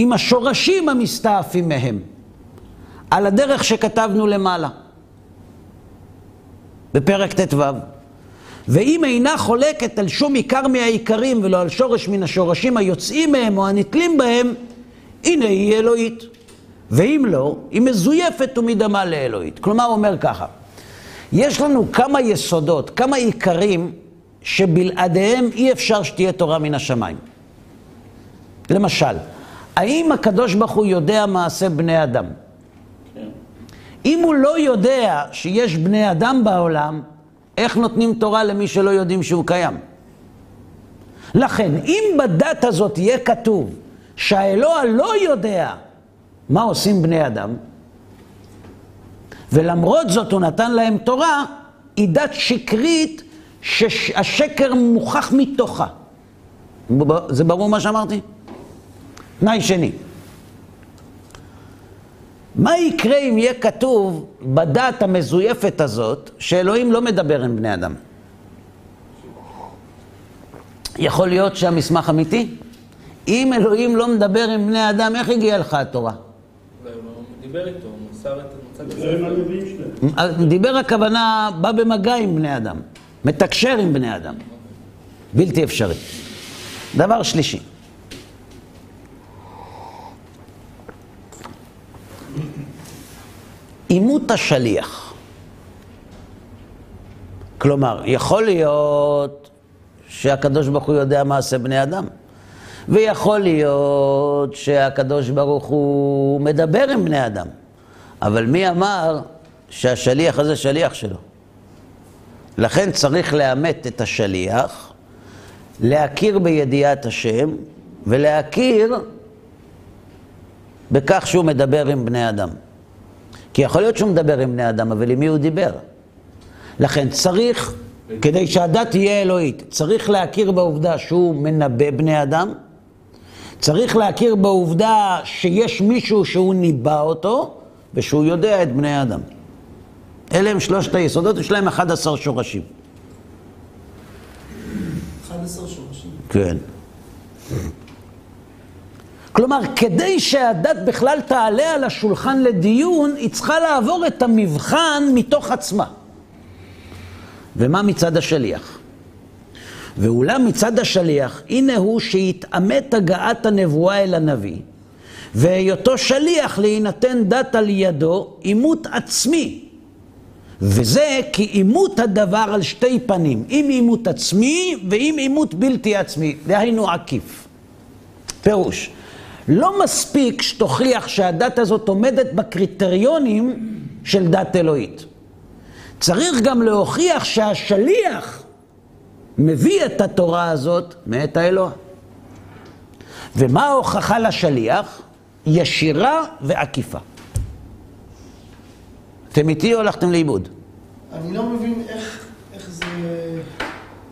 Speaker 1: עם השורשים המסתעפים מהם, על הדרך שכתבנו למעלה, בפרק ט"ו. ואם אינה חולקת על שום עיקר מהעיקרים ולא על שורש מן השורשים היוצאים מהם או הנתלים בהם, הנה היא אלוהית. ואם לא, היא מזויפת ומדמה לאלוהית. כלומר, הוא אומר ככה, יש לנו כמה יסודות, כמה עיקרים שבלעדיהם אי אפשר שתהיה תורה מן השמיים. למשל, האם הקדוש ברוך הוא יודע מעשה בני אדם? כן. אם הוא לא יודע שיש בני אדם בעולם, איך נותנים תורה למי שלא יודעים שהוא קיים? לכן, אם בדת הזאת יהיה כתוב שהאלוה לא יודע מה עושים בני אדם, ולמרות זאת הוא נתן להם תורה, היא דת שקרית שהשקר מוכח מתוכה. זה ברור מה שאמרתי? תנאי שני. מה יקרה אם יהיה כתוב בדת המזויפת הזאת שאלוהים לא מדבר עם בני אדם? יכול להיות שהמסמך אמיתי? אם אלוהים לא מדבר עם בני אדם, איך הגיעה לך התורה?
Speaker 4: אולי הוא לא דיבר איתו, הוא מסר את המצב
Speaker 3: זה עם
Speaker 4: הזה.
Speaker 3: הנביאים שלהם.
Speaker 1: דיבר הכוונה, בא במגע עם בני אדם, מתקשר עם בני אדם. בלתי אפשרי. דבר שלישי, אימות השליח. כלומר, יכול להיות שהקדוש ברוך הוא יודע מעשה בני אדם, ויכול להיות שהקדוש ברוך הוא מדבר עם בני אדם, אבל מי אמר שהשליח הזה שליח שלו? לכן צריך לאמת את השליח, להכיר בידיעת השם ולהכיר בכך שהוא מדבר עם בני אדם. כי יכול להיות שהוא מדבר עם בני אדם, אבל עם מי הוא דיבר? לכן צריך, כדי שהדת תהיה אלוהית, צריך להכיר בעובדה שהוא מנבא בני אדם, צריך להכיר בעובדה שיש מישהו שהוא ניבא אותו, ושהוא יודע את בני האדם. אלה הם שלושת היסודות, יש להם 11 שורשים.
Speaker 5: 11 שורשים.
Speaker 1: כן. כלומר, כדי שהדת בכלל תעלה על השולחן לדיון, היא צריכה לעבור את המבחן מתוך עצמה. ומה מצד השליח? ואולם מצד השליח, הנה הוא שהתעמת הגעת הנבואה אל הנביא, והיותו שליח להינתן דת על ידו, עימות עצמי. וזה כי עימות הדבר על שתי פנים, עם עימות עצמי ועם עימות בלתי עצמי, דהיינו עקיף. פירוש, לא מספיק שתוכיח שהדת הזאת עומדת בקריטריונים של דת אלוהית. צריך גם להוכיח שהשליח מביא את התורה הזאת מאת האלוה. ומה ההוכחה לשליח? ישירה ועקיפה. אתם איתי או הלכתם לאיבוד?
Speaker 5: אני לא מבין איך, איך זה...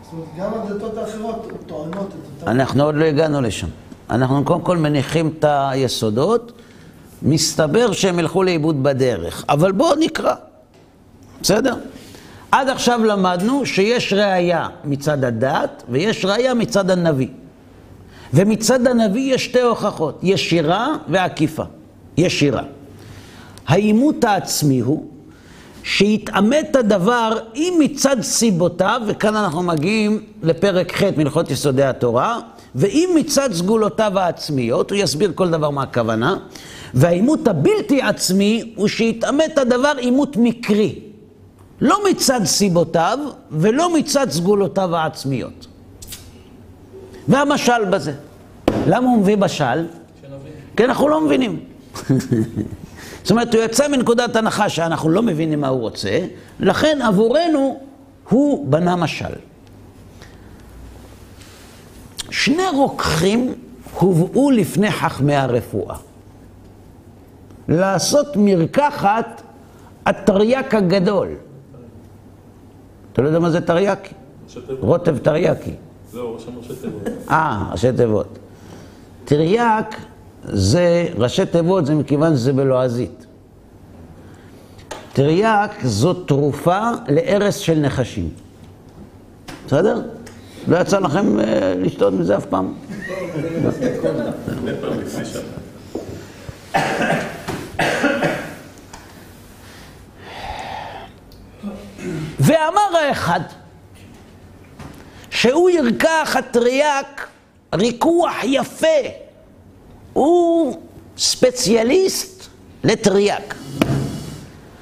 Speaker 5: זאת אומרת, גם הדתות האחרות טוענות את אותם...
Speaker 1: אנחנו עוד לא הגענו לשם. אנחנו קודם כל מניחים את היסודות, מסתבר שהם ילכו לאיבוד בדרך. אבל בואו נקרא. בסדר? עד עכשיו למדנו שיש ראייה מצד הדת ויש ראייה מצד הנביא. ומצד הנביא יש שתי הוכחות, ישירה ועקיפה. ישירה. העימות העצמי הוא שהתעמת הדבר אם מצד סיבותיו, וכאן אנחנו מגיעים לפרק ח' מלכות יסודי התורה, ואם מצד סגולותיו העצמיות, הוא יסביר כל דבר מה הכוונה, והעימות הבלתי עצמי הוא שהתעמת הדבר עימות מקרי. לא מצד סיבותיו ולא מצד סגולותיו העצמיות. והמשל בזה. למה הוא מביא משל? כי אנחנו לא מבינים. <laughs> זאת אומרת, הוא יצא מנקודת הנחה שאנחנו לא מבינים מה הוא רוצה, לכן עבורנו הוא בנה משל. שני רוקחים הובאו לפני חכמי הרפואה. לעשות מרקחת התרי"ק הגדול. אתה לא יודע מה זה תרי"קי? רוטב תרי"קי.
Speaker 6: ראשי ראשי תיבות. <laughs>
Speaker 1: אה, ראשי תיבות. תרי"ק זה, ראשי תיבות זה מכיוון שזה בלועזית. תרי"ק זו תרופה להרס של נחשים. בסדר? לא יצא לכם אה, לשתות מזה אף פעם? ואמר האחד שהוא ירקח הטריאק ריקוח יפה. הוא ספציאליסט לטריאק.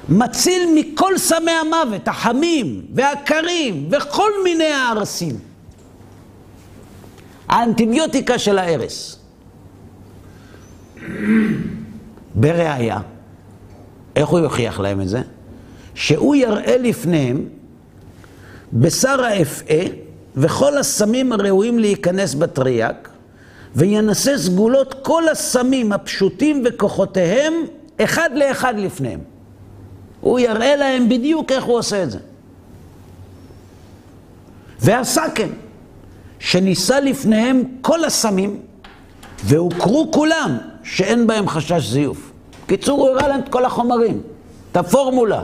Speaker 1: מציל מכל סמי המוות, החמים והקרים וכל מיני הארסים. האנטיביוטיקה של ההרס. בראיה, איך הוא יוכיח להם את זה? שהוא יראה לפניהם בשר האפעה וכל הסמים הראויים להיכנס בטריאק, וינסה סגולות כל הסמים הפשוטים וכוחותיהם אחד לאחד לפניהם. הוא יראה להם בדיוק איך הוא עושה את זה. ועשה כן, שניסה לפניהם כל הסמים, והוכרו כולם שאין בהם חשש זיוף. בקיצור, הוא הראה להם את כל החומרים, את הפורמולה.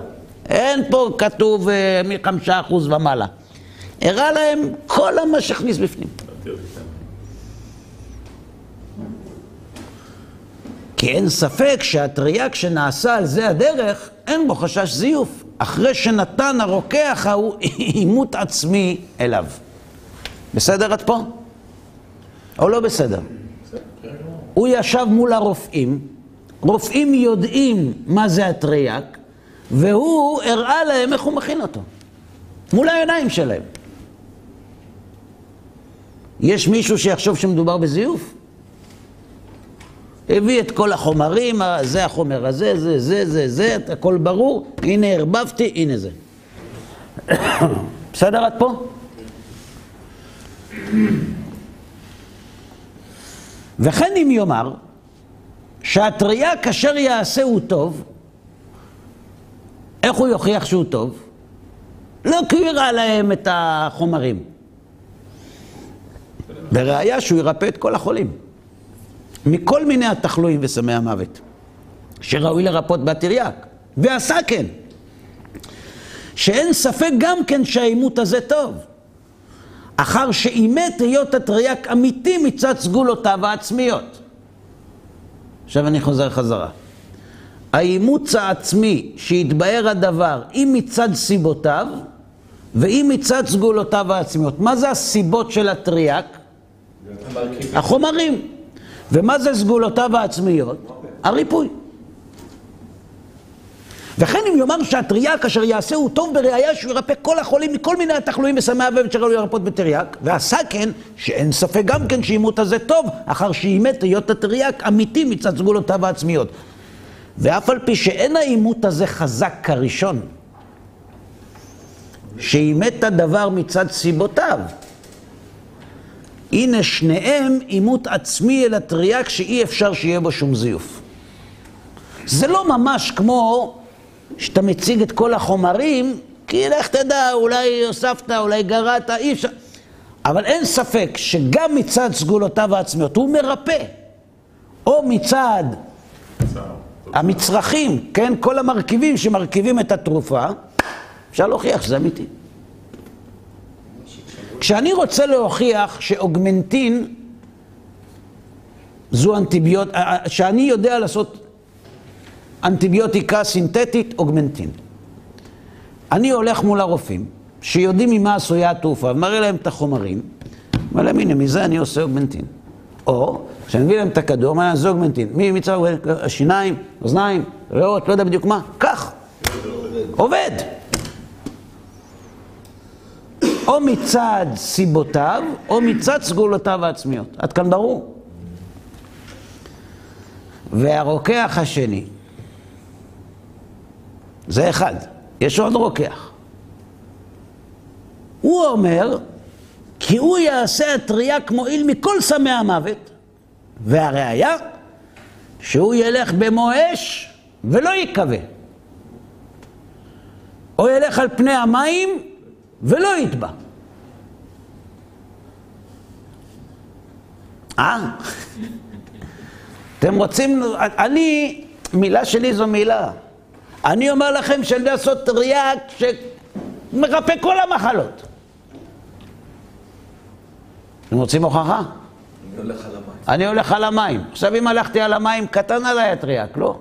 Speaker 1: אין פה כתוב אה, מחמישה אחוז ומעלה. הראה להם כל מה שהכניס בפנים. כי אין ספק שהטריאק שנעשה על זה הדרך, אין בו חשש זיוף. אחרי שנתן הרוקח ההוא <laughs> עימות עצמי אליו. בסדר עד פה? או לא בסדר? הוא ישב מול הרופאים, רופאים יודעים מה זה הטריאק, והוא הראה להם איך הוא מכין אותו. מול העיניים שלהם. יש מישהו שיחשוב שמדובר בזיוף? הביא את כל החומרים, זה החומר הזה, זה, זה, זה, זה, הכל ברור, הנה ערבבתי, הנה זה. <coughs> בסדר עד פה? וכן אם יאמר שהטריה כאשר יעשה הוא טוב, איך הוא יוכיח שהוא טוב? לא כי הוא הראה להם את החומרים. בראיה שהוא ירפא את כל החולים. מכל מיני התחלואים וסמי המוות, שראוי לרפות בתרי"ק, ועשה כן. שאין ספק גם כן שהעימות הזה טוב. אחר שאימת היות התרי"ק אמיתי מצד סגולותיו העצמיות. עכשיו אני חוזר חזרה. האימוץ העצמי שהתבאר הדבר, אם מצד סיבותיו, ואם מצד סגולותיו העצמיות. מה זה הסיבות של הטריאק? החומרים. ומה זה סגולותיו העצמיות? הריפוי. וכן אם יאמר שהטריאק אשר יעשה הוא טוב בראייה שהוא ירפא כל החולים מכל מיני התחלואים וסמי אבב שראוי לרפות בטריאק, ועשה כן, שאין ספק גם כן שאימות הזה טוב, אחר שאימת היות הטריאק אמיתי מצד סגולותיו העצמיות. ואף על פי שאין האימות הזה חזק כראשון, שאימת הדבר מצד סיבותיו, הנה שניהם עימות עצמי אל הטריאק שאי אפשר שיהיה בו שום זיוף. זה לא ממש כמו שאתה מציג את כל החומרים, כי לך תדע, אולי הוספת, אולי גרעת, אי אפשר. אבל אין ספק שגם מצד סגולותיו העצמיות הוא מרפא, או מצד המצרכים, כן, כל המרכיבים שמרכיבים את התרופה, אפשר להוכיח שזה אמיתי. כשאני רוצה להוכיח שאוגמנטין זו אנטיביוט... שאני יודע לעשות אנטיביוטיקה סינתטית, אוגמנטין. אני הולך מול הרופאים, שיודעים ממה עשויה התעופה, ומראה להם את החומרים, אומר להם, הנה, מזה אני עושה אוגמנטין. או, כשאני מביא להם את הכדור, להם, זה אוגמנטין. מי מצד השיניים, אוזניים, ריאות, לא יודע בדיוק מה, קח. עובד. או מצד סיבותיו, או מצד סגולותיו העצמיות. עד כאן ברור. והרוקח השני, זה אחד, יש עוד רוקח. הוא אומר, כי הוא יעשה הטריה מועיל מכל סמי המוות, והראיה, שהוא ילך במו אש ולא ייכווה. או ילך על פני המים ולא יטבע. אה? <laughs> אתם רוצים... אני, מילה שלי זו מילה. אני אומר לכם שאני יודע לעשות ריאק שמרפא כל המחלות. אתם רוצים הוכחה?
Speaker 2: אני הולך על המים.
Speaker 1: אני הולך על המים. עכשיו אם הלכתי על המים, קטן עליי הטריאק, לא?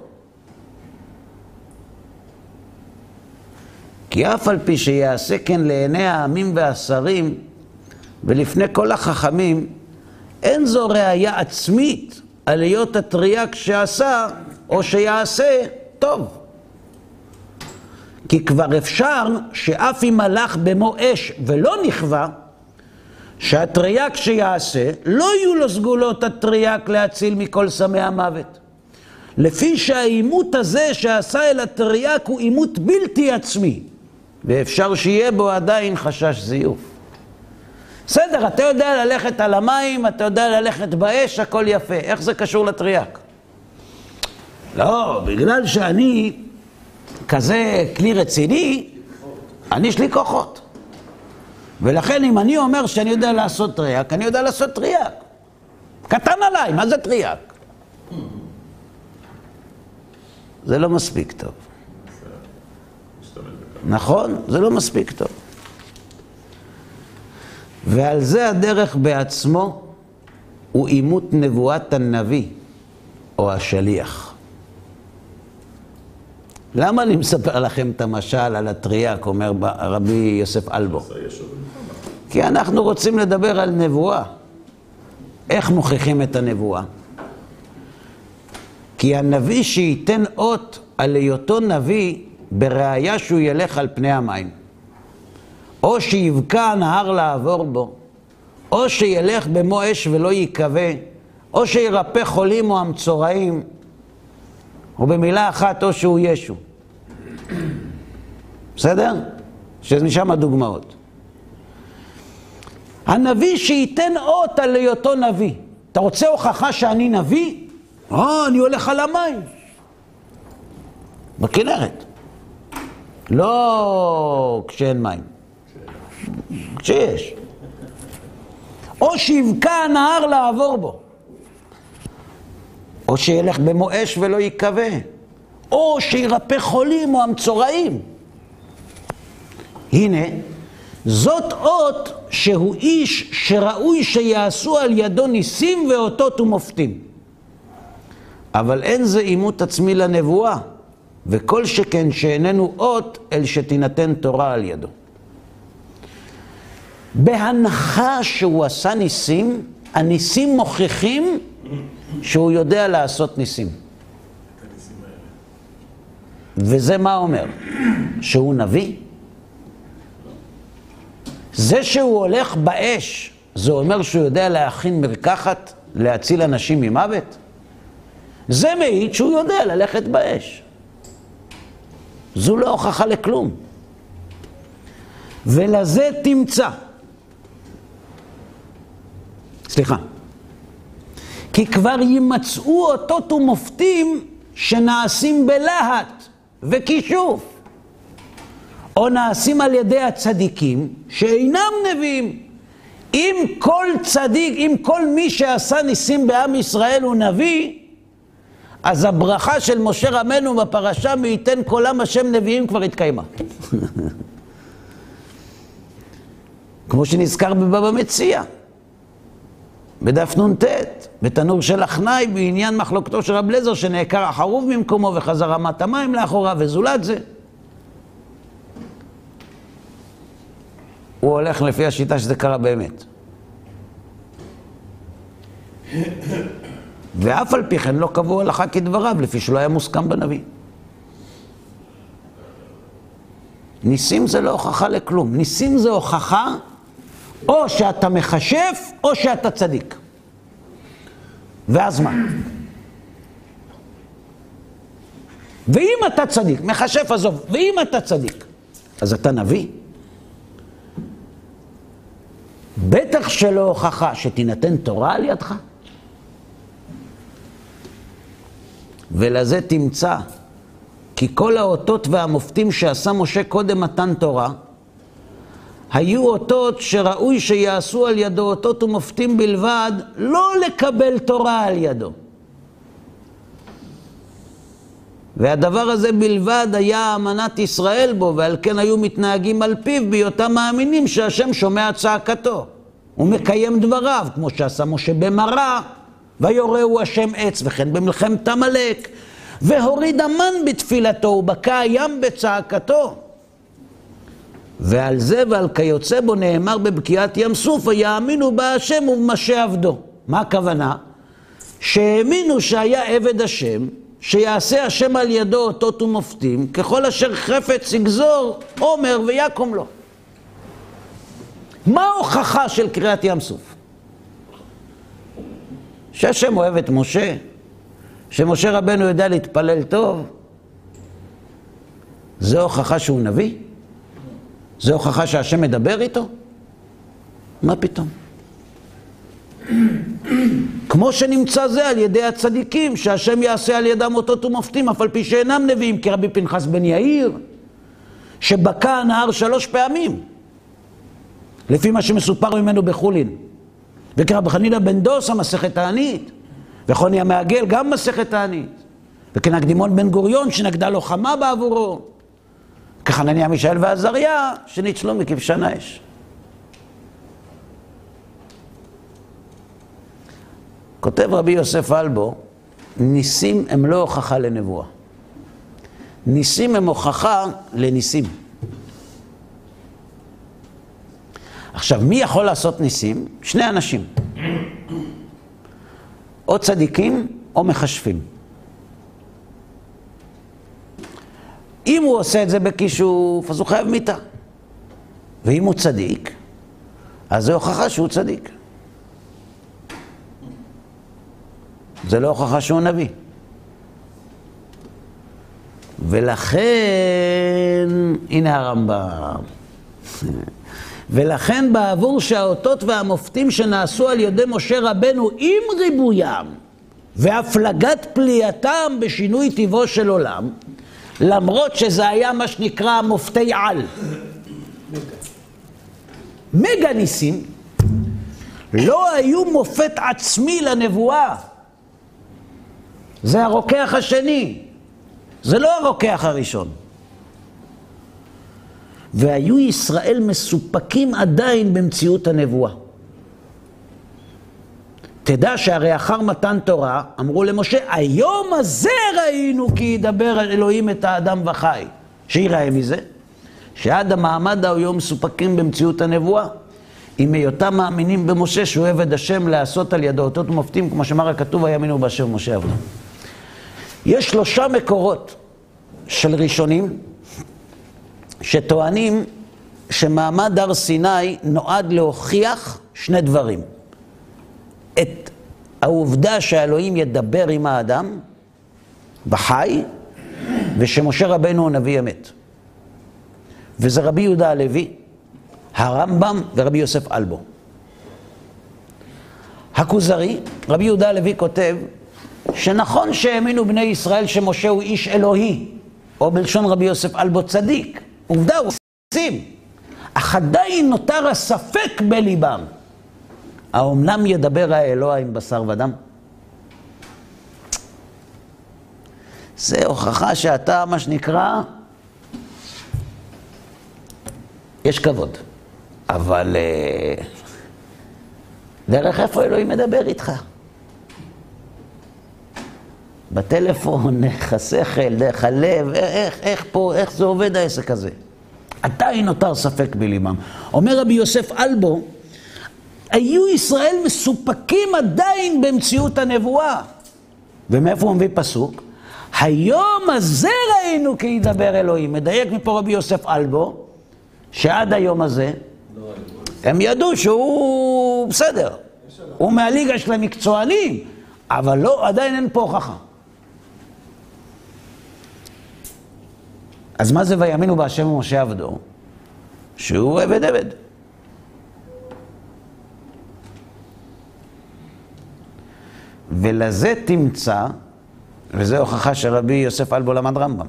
Speaker 1: כי אף על פי שיעשה כן לעיני העמים והשרים ולפני כל החכמים, אין זו ראייה עצמית על היות הטריאק שעשה או שיעשה טוב. כי כבר אפשר שאף אם הלך במו אש ולא נכווה, שהטריאק שיעשה, לא יהיו לו סגולות הטריאק להציל מכל סמי המוות. לפי שהעימות הזה שעשה אל הטריאק הוא עימות בלתי עצמי, ואפשר שיהיה בו עדיין חשש זיוף. בסדר, אתה יודע ללכת על המים, אתה יודע ללכת באש, הכל יפה. איך זה קשור לטריאק? לא, בגלל שאני כזה כלי רציני, אני יש לי כוחות. ולכן אם אני אומר שאני יודע לעשות טריאק, אני יודע לעשות טריאק. קטן עליי, מה זה טריאק? זה לא מספיק טוב. נכון? זה לא מספיק טוב. ועל זה הדרך בעצמו הוא אימות נבואת הנביא או השליח. למה אני מספר לכם את המשל על הטריאק, אומר רבי יוסף אלבו? כי אנחנו רוצים לדבר על נבואה. איך מוכיחים את הנבואה? כי הנביא שייתן אות על היותו נביא בראיה שהוא ילך על פני המים. או שיבקע הנהר לעבור בו, או שילך במו אש ולא ייכווה, או שירפא חולים או המצורעים, או במילה אחת, או שהוא ישו. בסדר? שמשם הדוגמאות. הנביא שייתן אות על היותו נביא. אתה רוצה הוכחה שאני נביא? אה, אני הולך על המים. בכנרת. לא כשאין מים. כשיש. או שיבקע הנהר לעבור בו. או שילך במו אש ולא ייכווה. או שירפא חולים או המצורעים. הנה, זאת אות שהוא איש שראוי שיעשו על ידו ניסים ואותות ומופתים. אבל אין זה עימות עצמי לנבואה, וכל שכן שאיננו אות, אל שתינתן תורה על ידו. בהנחה שהוא עשה ניסים, הניסים מוכיחים שהוא יודע לעשות ניסים. וזה מה אומר? שהוא נביא? זה שהוא הולך באש, זה אומר שהוא יודע להכין מרקחת להציל אנשים ממוות? זה מעיד שהוא יודע ללכת באש. זו לא הוכחה לכלום. ולזה תמצא. סליחה. כי כבר יימצאו אותות ומופתים שנעשים בלהט וכישוף, או נעשים על ידי הצדיקים שאינם נביאים. אם כל צדיק, אם כל מי שעשה ניסים בעם ישראל הוא נביא, אז הברכה של משה רבנו בפרשה מי ייתן קולם השם נביאים כבר התקיימה. <laughs> כמו שנזכר בבבא מציע, בדף נ"ט, בתנור של אחנאי, בעניין מחלוקתו של רב לזר, שנעקר החרוב ממקומו וחזר רמת המים לאחוריו וזולת זה. הוא הולך לפי השיטה שזה קרה באמת. ואף על פי כן לא קבעו הלכה כדבריו, לפי שלא היה מוסכם בנביא. ניסים זה לא הוכחה לכלום. ניסים זה הוכחה או שאתה מכשף או שאתה צדיק. ואז מה? ואם אתה צדיק, מכשף עזוב, ואם אתה צדיק, אז אתה נביא? בטח שלא הוכחה שתינתן תורה על ידך. ולזה תמצא כי כל האותות והמופתים שעשה משה קודם מתן תורה, היו אותות שראוי שיעשו על ידו אותות ומופתים בלבד, לא לקבל תורה על ידו. והדבר הזה בלבד היה אמנת ישראל בו, ועל כן היו מתנהגים על פיו בהיותם מאמינים שהשם שומע צעקתו. הוא מקיים דבריו, כמו שעשה משה במראה, ויורהו השם עץ, וכן במלחמת עמלק, והוריד המן בתפילתו, ובקע הים בצעקתו. ועל זה ועל כיוצא בו נאמר בבקיעת ים סוף, ויאמינו בה השם ובמשה עבדו. מה הכוונה? שהאמינו שהיה עבד השם, שיעשה השם על ידו אותות ומופתים, ככל אשר חפץ יגזור, עומר ויקום לו. מה ההוכחה של קריאת ים סוף? שהשם אוהב את משה, שמשה רבנו יודע להתפלל טוב, זה הוכחה שהוא נביא? זה הוכחה שהשם מדבר איתו? מה פתאום? כמו שנמצא זה על ידי הצדיקים, שהשם יעשה על ידם אותות ומופתים, אף על פי שאינם נביאים, כרבי פנחס בן יאיר, שבקע הנהר שלוש פעמים, לפי מה שמסופר ממנו בחולין. וכרבי חנינא בן דוסה, מסכת תענית, וחוני המעגל, גם מסכת תענית. וכנקדימון בן גוריון, שנגדה לוחמה בעבורו. כחנניה, מישאל ועזריה, שניצלו מכבשן האש. כותב רבי יוסף אלבו, ניסים הם לא הוכחה לנבואה. ניסים הם הוכחה לניסים. עכשיו, מי יכול לעשות ניסים? שני אנשים. או צדיקים או מכשפים. אם הוא עושה את זה בכישוף, אז הוא חייב מיתה. ואם הוא צדיק, אז זו הוכחה שהוא צדיק. זה לא הוכחה שהוא נביא. ולכן, הנה הרמב"ם. ולכן בעבור שהאותות והמופתים שנעשו על ידי משה רבנו עם ריבוים והפלגת פליאתם בשינוי טיבו של עולם, למרות שזה היה מה שנקרא מופתי על. מגה ניסים לא היו מופת עצמי לנבואה. זה הרוקח השני, זה לא הרוקח הראשון. והיו ישראל מסופקים עדיין במציאות הנבואה. תדע שהרי אחר מתן תורה, אמרו למשה, היום הזה ראינו כי ידבר אלוהים את האדם וחי. שיראה מזה, שעד המעמד ההוא היו מסופקים במציאות הנבואה. עם היותם מאמינים במשה שהוא עבד השם לעשות על ידו אותות ומופתים, כמו שאמר הכתוב, הימינו באשר משה עבדו. יש שלושה מקורות של ראשונים שטוענים שמעמד הר סיני נועד להוכיח שני דברים. העובדה שהאלוהים ידבר עם האדם בחי, ושמשה רבנו הוא נביא אמת. וזה רבי יהודה הלוי, הרמב"ם ורבי יוסף אלבו. הכוזרי, רבי יהודה הלוי כותב שנכון שהאמינו בני ישראל שמשה הוא איש אלוהי, או בלשון רבי יוסף אלבו צדיק. עובדה, הוא עושים. אך עדיין נותר הספק בליבם. האומנם ידבר האלוה עם בשר ודם? זה הוכחה שאתה, מה שנקרא, יש כבוד. אבל אה, דרך איפה אלוהים מדבר איתך? בטלפון, דרך השכל, דרך הלב, איך, איך פה, איך זה עובד העסק הזה? עדיין נותר ספק בליבם. אומר רבי יוסף אלבו, היו ישראל מסופקים עדיין במציאות הנבואה. ומאיפה הוא מביא פסוק? היום הזה ראינו כי ידבר אלוהים. מדייק מפה רבי יוסף אלבו, שעד היום הזה, הם ידעו שהוא בסדר. הוא מהליגה של המקצוענים, אבל לא, עדיין אין פה הוכחה. אז מה זה ויאמינו בהשם ומשה עבדו? שהוא עבד עבד. ולזה תמצא, וזו הוכחה שרבי יוסף אלבו למד רמב"ם.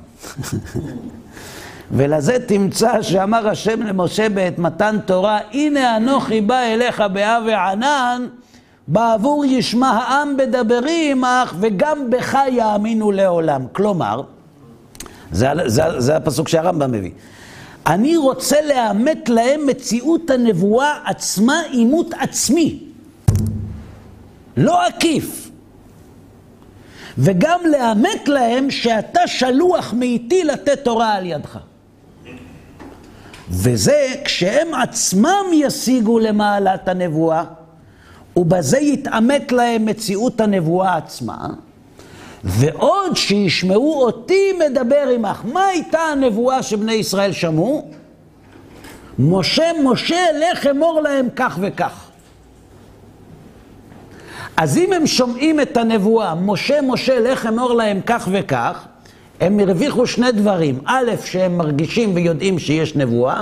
Speaker 1: ולזה תמצא שאמר השם למשה בעת מתן תורה, הנה אנוכי בא אליך באב וענן, בעבור ישמע העם בדברי עמך, וגם בך יאמינו לעולם. כלומר, זה, זה, זה הפסוק שהרמב"ם מביא. אני רוצה לאמת להם מציאות הנבואה עצמה עימות עצמי, לא עקיף. וגם לאמת להם שאתה שלוח מאיתי לתת תורה על ידך. וזה כשהם עצמם ישיגו למעלת הנבואה, ובזה יתעמת להם מציאות הנבואה עצמה, ועוד שישמעו אותי מדבר עמך. מה הייתה הנבואה שבני ישראל שמעו? משה, משה, לך אמור להם כך וכך. אז אם הם שומעים את הנבואה, משה, משה, לך אמור להם כך וכך, הם הרוויחו שני דברים. א', שהם מרגישים ויודעים שיש נבואה,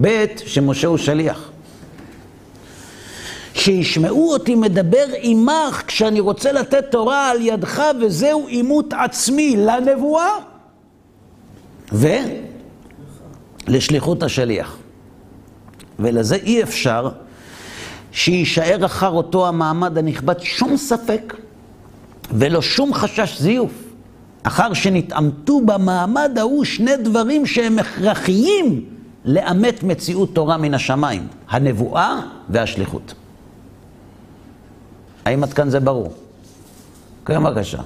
Speaker 1: ב', שמשה הוא שליח. שישמעו אותי מדבר עמך כשאני רוצה לתת תורה על ידך, וזהו עימות עצמי לנבואה ולשליחות השליח. ולזה אי אפשר שיישאר אחר אותו המעמד הנכבד שום ספק ולא שום חשש זיוף. אחר שנתעמתו במעמד ההוא שני דברים שהם הכרחיים לאמת מציאות תורה מן השמיים, הנבואה והשליחות. האם עד כאן זה ברור? כן, בבקשה.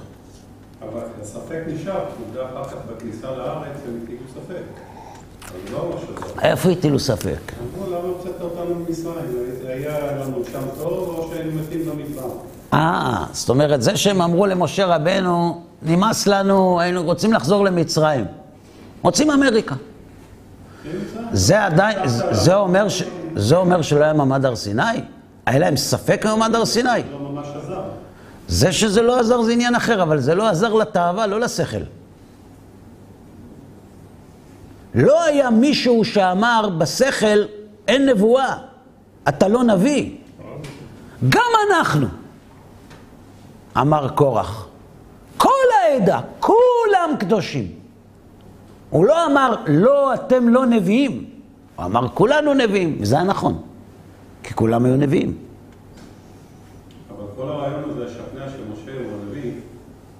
Speaker 3: אבל הספק נשאר, עובדה אחר כך בכניסה לארץ הם הטילו ספק. אבל לא ממש לא.
Speaker 1: איפה הטילו ספק?
Speaker 3: אמרו למה הוצאת אותנו ממצרים? היה לנו שם טוב או שהיינו מתים במדבר?
Speaker 1: אה, זאת אומרת, זה שהם אמרו למשה רבנו, נמאס לנו, היינו רוצים לחזור למצרים. רוצים אמריקה. זה עדיין, זה אומר, ש, זה אומר שלא היה מעמד הר סיני? היה להם ספק במעמד הר סיני?
Speaker 3: לא ממש עזר.
Speaker 1: זה שזה לא עזר זה עניין אחר, אבל זה לא עזר לתאווה, לא לשכל. לא היה מישהו שאמר בשכל, אין נבואה, אתה לא נביא. גם אנחנו, אמר קורח. כל העדה, כולם קדושים. הוא לא אמר, לא, אתם לא נביאים. הוא אמר, כולנו נביאים, וזה היה נכון, כי כולם היו נביאים.
Speaker 3: אבל כל הרעיון הזה, השכנע של משה הוא הנביא,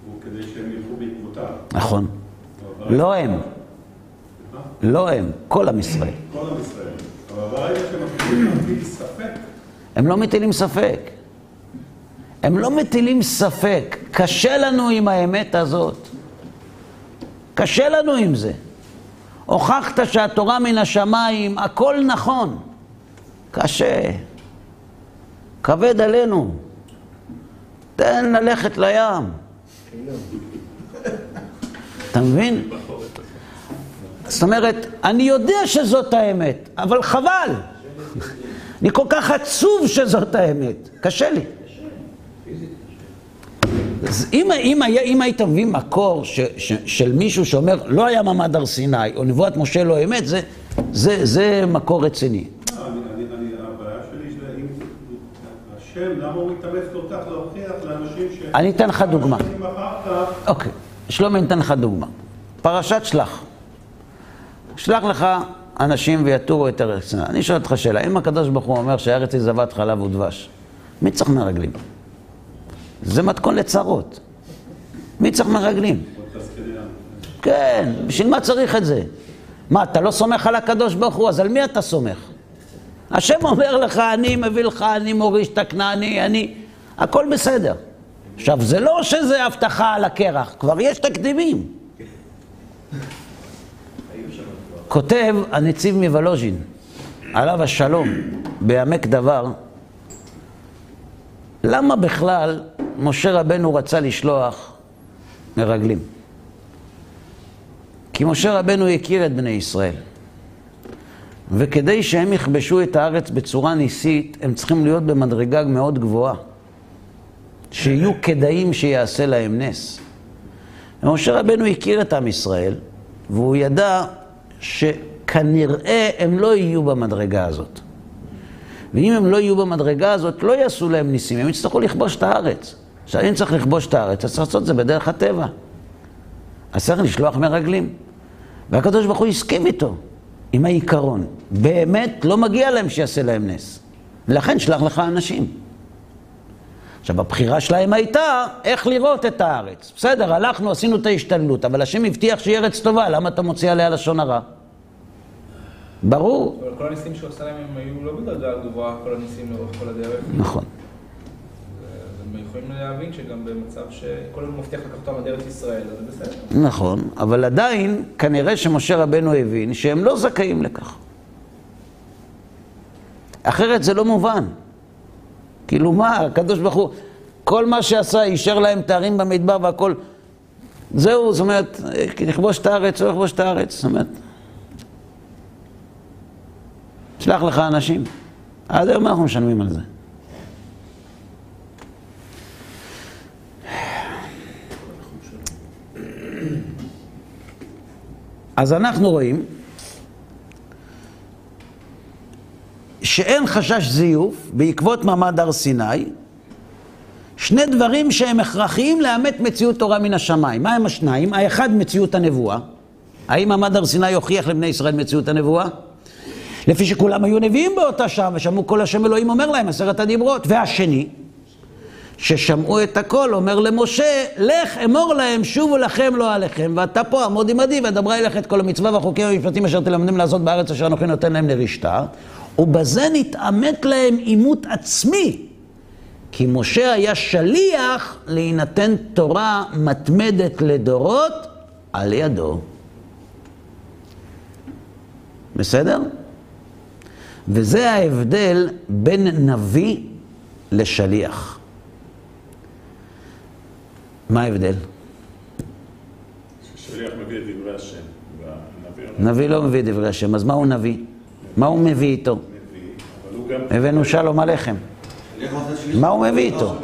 Speaker 3: הוא כדי שהם ילכו בעקבותיו.
Speaker 1: נכון. לא הם? לא הם, כל עם ישראל.
Speaker 3: כל עם ישראל. אבל ברגע שהם מתחילים להטיל ספק,
Speaker 1: הם לא מטילים ספק. הם לא מטילים ספק. קשה לנו עם האמת הזאת. קשה לנו עם זה. הוכחת שהתורה מן השמיים, הכל נכון. קשה. כבד עלינו. תן ללכת לים. אתה מבין? זאת אומרת, אני יודע שזאת האמת, אבל חבל. אני כל כך עצוב שזאת האמת. קשה לי. אז אם, אם, היה, אם היית מביא מקור ש, ש, של מישהו שאומר, לא היה מעמד הר סיני, או נבואת משה לא אמת, זה, זה, זה מקור רציני.
Speaker 3: אני,
Speaker 1: אתן לך דוגמה. אוקיי, שלומי, אני אתן לך דוגמה. פרשת שלח. שלח לך אנשים ויתורו את ארץ. אני שואל אותך שאלה, אם הקדוש ברוך הוא אומר שהארץ היא זבת חלב ודבש, מי צריך מרגלים? זה מתכון לצרות. מי צריך מרגלים? כן, בשביל מה צריך את זה? מה, אתה לא סומך על הקדוש ברוך הוא? אז על מי אתה סומך? השם אומר לך, אני מביא לך, אני מוריש את הכנעני, אני... הכל בסדר. עכשיו, זה לא שזה הבטחה על הקרח, כבר יש תקדימים. כותב הנציב מוולוז'ין, עליו השלום, בעמק דבר, למה בכלל משה רבנו רצה לשלוח מרגלים? כי משה רבנו הכיר את בני ישראל. וכדי שהם יכבשו את הארץ בצורה ניסית, הם צריכים להיות במדרגה מאוד גבוהה. שיהיו כדאים שיעשה להם נס. ומשה רבנו הכיר את עם ישראל, והוא ידע שכנראה הם לא יהיו במדרגה הזאת. ואם הם לא יהיו במדרגה הזאת, לא יעשו להם ניסים, הם יצטרכו לכבוש את הארץ. עכשיו, אם צריך לכבוש את הארץ, אז צריך לעשות את זה בדרך הטבע. אז צריך לשלוח מרגלים. והקדוש ברוך הוא הסכים איתו, עם העיקרון. באמת לא מגיע להם שיעשה להם נס. ולכן שלח לך אנשים. עכשיו, הבחירה שלהם הייתה איך לראות את הארץ. בסדר, הלכנו, עשינו את ההשתדלות, אבל השם הבטיח שהיא ארץ טובה, למה אתה מוציא עליה לשון הרע? ברור.
Speaker 4: אבל כל הניסים שהוא עשה להם הם היו לא בדרגה גבוהה, כל הניסים לאורך כל הדרך.
Speaker 1: נכון.
Speaker 4: אז הם יכולים להבין שגם במצב שכל הזמן מבטיח לקחת אותם עד ארץ ישראל, אז זה בסדר.
Speaker 1: נכון, אבל עדיין, כנראה שמשה רבנו הבין שהם לא זכאים לכך. אחרת זה לא מובן. כאילו מה, הקדוש ברוך הוא, כל מה שעשה, אישר להם תארים במדבר והכל, זהו, זאת אומרת, לכבוש את הארץ או לכבוש את הארץ, זאת אומרת, שלח לך אנשים. עד היום אנחנו משלמים על זה. אז אנחנו רואים שאין חשש זיוף בעקבות מעמד הר סיני, שני דברים שהם הכרחיים לאמת מציאות תורה מן השמיים. מה הם השניים? האחד, מציאות הנבואה. האם מעמד הר סיני הוכיח לבני ישראל מציאות הנבואה? לפי שכולם היו נביאים באותה שעה ושמעו כל השם אלוהים אומר להם עשרת הדיברות. והשני, ששמעו את הכל, אומר למשה, לך אמור להם, שובו לכם לא עליכם, ואתה פה עמוד עמדי, ואדברה אליך את כל המצווה והחוקים והמשפטים אשר תלמדם לעשות בארץ אשר אנוכי נותן להם לרשתה, ובזה נתעמת להם עימות עצמי, כי משה היה שליח להינתן תורה מתמדת לדורות על ידו. בסדר? וזה ההבדל בין נביא לשליח. מה ההבדל?
Speaker 6: ששליח מביא את דברי השם, והנביא
Speaker 1: נביא לא מביא את דברי השם, אז מה הוא נביא? מה הוא מביא איתו? הבאנו שלום עליכם. מה הוא מביא איתו?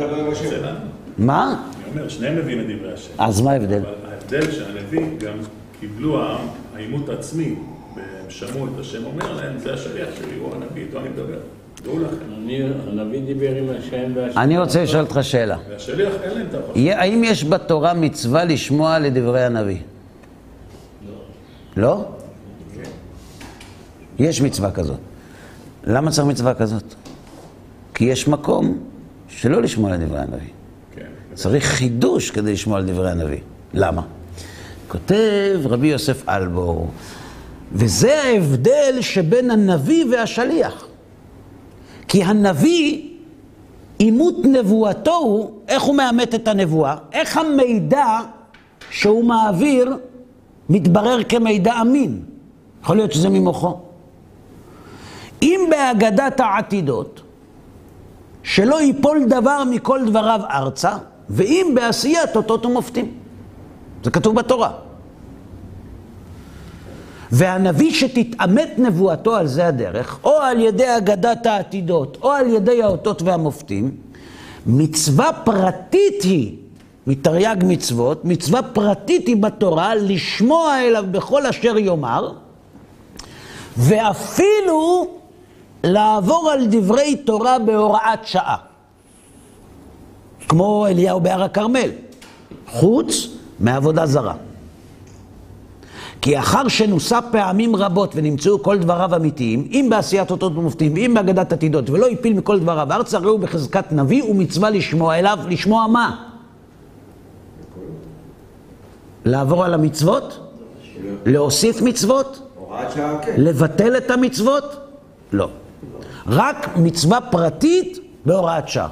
Speaker 1: מה?
Speaker 6: אני אומר, שניהם מביאים את דברי השם.
Speaker 1: אז מה ההבדל?
Speaker 6: ההבדל שהנביא גם קיבלו העם העימות עצמי, והם שמעו את השם אומר להם, זה השליח שלי, הוא הנביא, איתו אני מדבר. דעו לכם.
Speaker 9: אני- הנביא דיבר עם השם והשם...
Speaker 1: אני רוצה לשאול אותך שאלה.
Speaker 6: והשליח אין להם את.
Speaker 1: יהיה- האם יש בתורה מצווה לשמוע לדברי הנביא? לא. יש מצווה כזאת. למה צריך מצווה כזאת? כי יש מקום שלא לשמוע לדברי הנביא.
Speaker 6: כן.
Speaker 1: צריך חידוש כדי לשמוע על דברי הנביא. למה? כותב רבי יוסף אלבור, וזה ההבדל שבין הנביא והשליח. כי הנביא, אימות נבואתו הוא, איך הוא מאמת את הנבואה, איך המידע שהוא מעביר מתברר כמידע אמין. יכול להיות שזה ממוחו. אם בהגדת העתידות, שלא ייפול דבר מכל דבריו ארצה, ואם בעשיית אותות ומופתים. זה כתוב בתורה. והנביא שתתעמת נבואתו על זה הדרך, או על ידי אגדת העתידות, או על ידי האותות והמופתים, מצווה פרטית היא, מתרי"ג מצוות, מצווה פרטית היא בתורה לשמוע אליו בכל אשר יאמר, ואפילו לעבור על דברי תורה בהוראת שעה. כמו אליהו בהר הכרמל, חוץ מעבודה זרה. כי אחר שנוסה פעמים רבות ונמצאו כל דבריו אמיתיים, אם בעשיית אותות ומופתים ואם בהגדת עתידות, ולא הפיל מכל דבריו ארצה, ראו בחזקת נביא ומצווה לשמוע אליו, לשמוע מה? לעבור על המצוות? להוסיף מצוות?
Speaker 7: הוראת שעה, כן.
Speaker 1: לבטל את המצוות? לא. רק מצווה פרטית בהוראת שעה.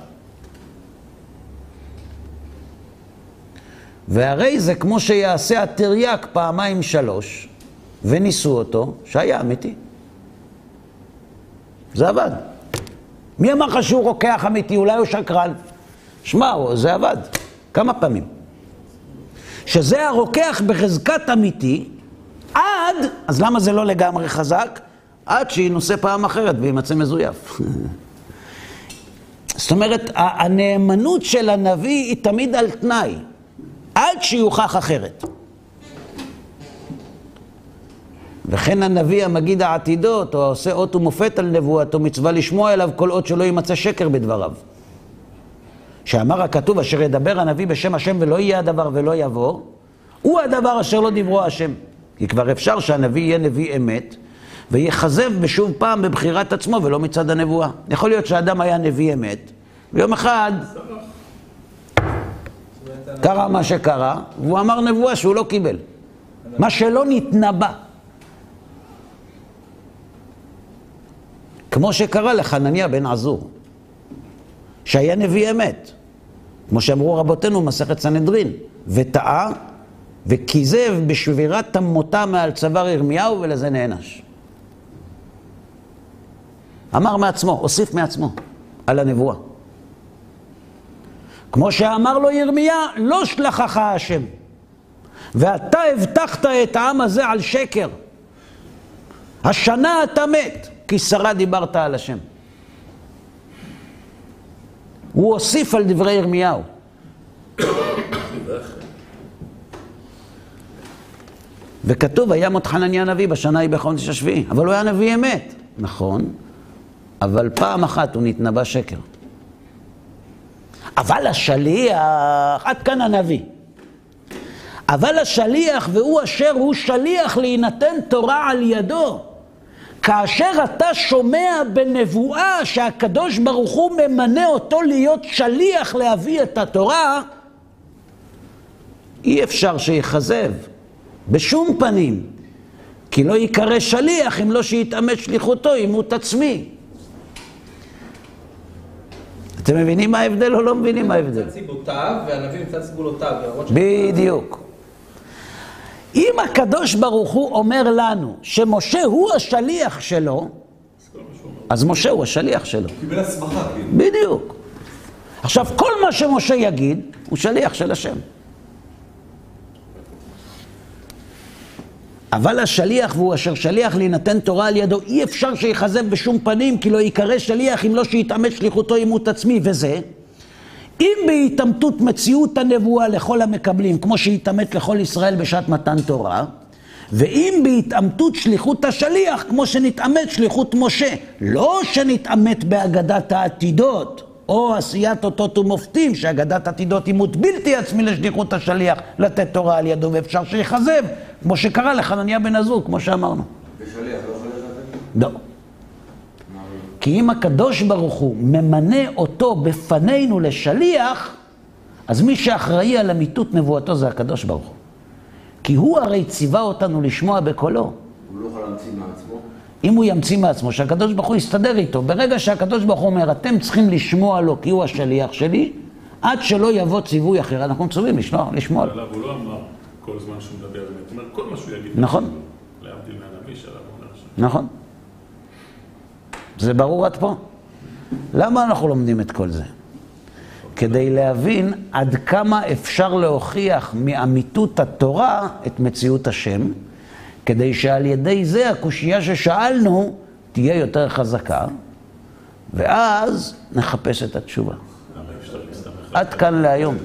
Speaker 1: והרי זה כמו שיעשה התרי"ק פעמיים שלוש, וניסו אותו, שהיה אמיתי. זה עבד. מי אמר לך שהוא רוקח אמיתי? אולי הוא שקרן. שמע, זה עבד. כמה פעמים. שזה הרוקח בחזקת אמיתי, עד, אז למה זה לא לגמרי חזק? עד שינוסה פעם אחרת ויימצא מזויף. זאת אומרת, הנאמנות של הנביא היא תמיד על תנאי, עד שיוכח אחרת. וכן הנביא המגיד העתידות, או העושה אות ומופת על נבואתו, מצווה לשמוע אליו כל אות שלא יימצא שקר בדבריו. שאמר הכתוב, אשר ידבר הנביא בשם השם ולא יהיה הדבר ולא יבוא, הוא הדבר אשר לא דברו השם. כי כבר אפשר שהנביא יהיה נביא אמת, ויכזב בשוב פעם בבחירת עצמו ולא מצד הנבואה. יכול להיות שהאדם היה נביא אמת, ויום אחד קרה מה שקרה, והוא אמר נבואה שהוא לא קיבל. מה שלא נתנבא. כמו שקרה לחנניה בן עזור, שהיה נביא אמת, כמו שאמרו רבותינו במסכת סנהדרין, וטעה וכיזב בשבירת תמותה מעל צוואר ירמיהו ולזה נענש. אמר מעצמו, הוסיף מעצמו, על הנבואה. כמו שאמר לו ירמיה, לא שלחך השם. ואתה הבטחת את העם הזה על שקר. השנה אתה מת, כי שרה דיברת על השם. הוא הוסיף על דברי ירמיהו. וכתוב, היה מות חנניה הנביא בשנה היא בחודש השביעי, אבל הוא היה נביא אמת. נכון, אבל פעם אחת הוא נתנבא שקר. אבל השליח, עד כאן הנביא. אבל השליח, והוא אשר הוא שליח להינתן תורה על ידו. כאשר אתה שומע בנבואה שהקדוש ברוך הוא ממנה אותו להיות שליח להביא את התורה, אי אפשר שיכזב, בשום פנים. כי לא ייקרא שליח אם לא שיתאמץ שליחותו, עימות עצמי. אתם מבינים מה ההבדל או לא מבינים מה ההבדל?
Speaker 4: מצד סיבותיו, והנביא מצד סגולותיו.
Speaker 1: בדיוק. אם הקדוש ברוך הוא אומר לנו שמשה הוא השליח שלו, אז משה הוא השליח שלו.
Speaker 8: קיבל הסמכה, כאילו.
Speaker 1: בדיוק. עכשיו, כל מה שמשה יגיד, הוא שליח של השם. אבל השליח, והוא אשר שליח להינתן תורה על ידו, אי אפשר שיכזב בשום פנים, כי לא ייקרא שליח אם לא שיתאמץ שליחותו עימות עצמי, וזה, אם בהתעמתות מציאות הנבואה לכל המקבלים, כמו שהתעמת לכל ישראל בשעת מתן תורה, ואם בהתעמתות שליחות השליח, כמו שנתעמת שליחות משה, לא שנתעמת בהגדת העתידות, או עשיית אותות ומופתים, שהגדת עתידות עימות בלתי עצמי לשליחות השליח, לתת תורה על ידו, ואפשר שיכזב, כמו שקרה לחנניה בן עזור, כמו שאמרנו.
Speaker 7: ושליח לא יכול לכתב?
Speaker 1: לא. כי אם הקדוש ברוך הוא ממנה אותו בפנינו לשליח, אז מי שאחראי על אמיתות נבואתו זה הקדוש ברוך הוא. כי הוא הרי ציווה אותנו לשמוע בקולו.
Speaker 7: הוא לא יכול להמציא מעצמו?
Speaker 1: אם הוא ימציא מעצמו, שהקדוש ברוך הוא יסתדר איתו. ברגע שהקדוש ברוך הוא אומר, אתם צריכים לשמוע לו כי הוא השליח שלי, עד שלא יבוא ציווי אחר, אנחנו מצווים לשמוע, לשמוע לו.
Speaker 6: הוא לא אמר כל זמן שהוא מדבר אמת. אומר, כל מה שהוא יגיד.
Speaker 1: נכון.
Speaker 6: להבדיל מהנביא הוא אומר שם.
Speaker 1: נכון. זה ברור עד פה. למה אנחנו לומדים את כל זה? כדי להבין עד כמה אפשר להוכיח מאמיתות התורה את מציאות השם, כדי שעל ידי זה הקושייה ששאלנו תהיה יותר חזקה, ואז נחפש את התשובה. עד כאן להיום.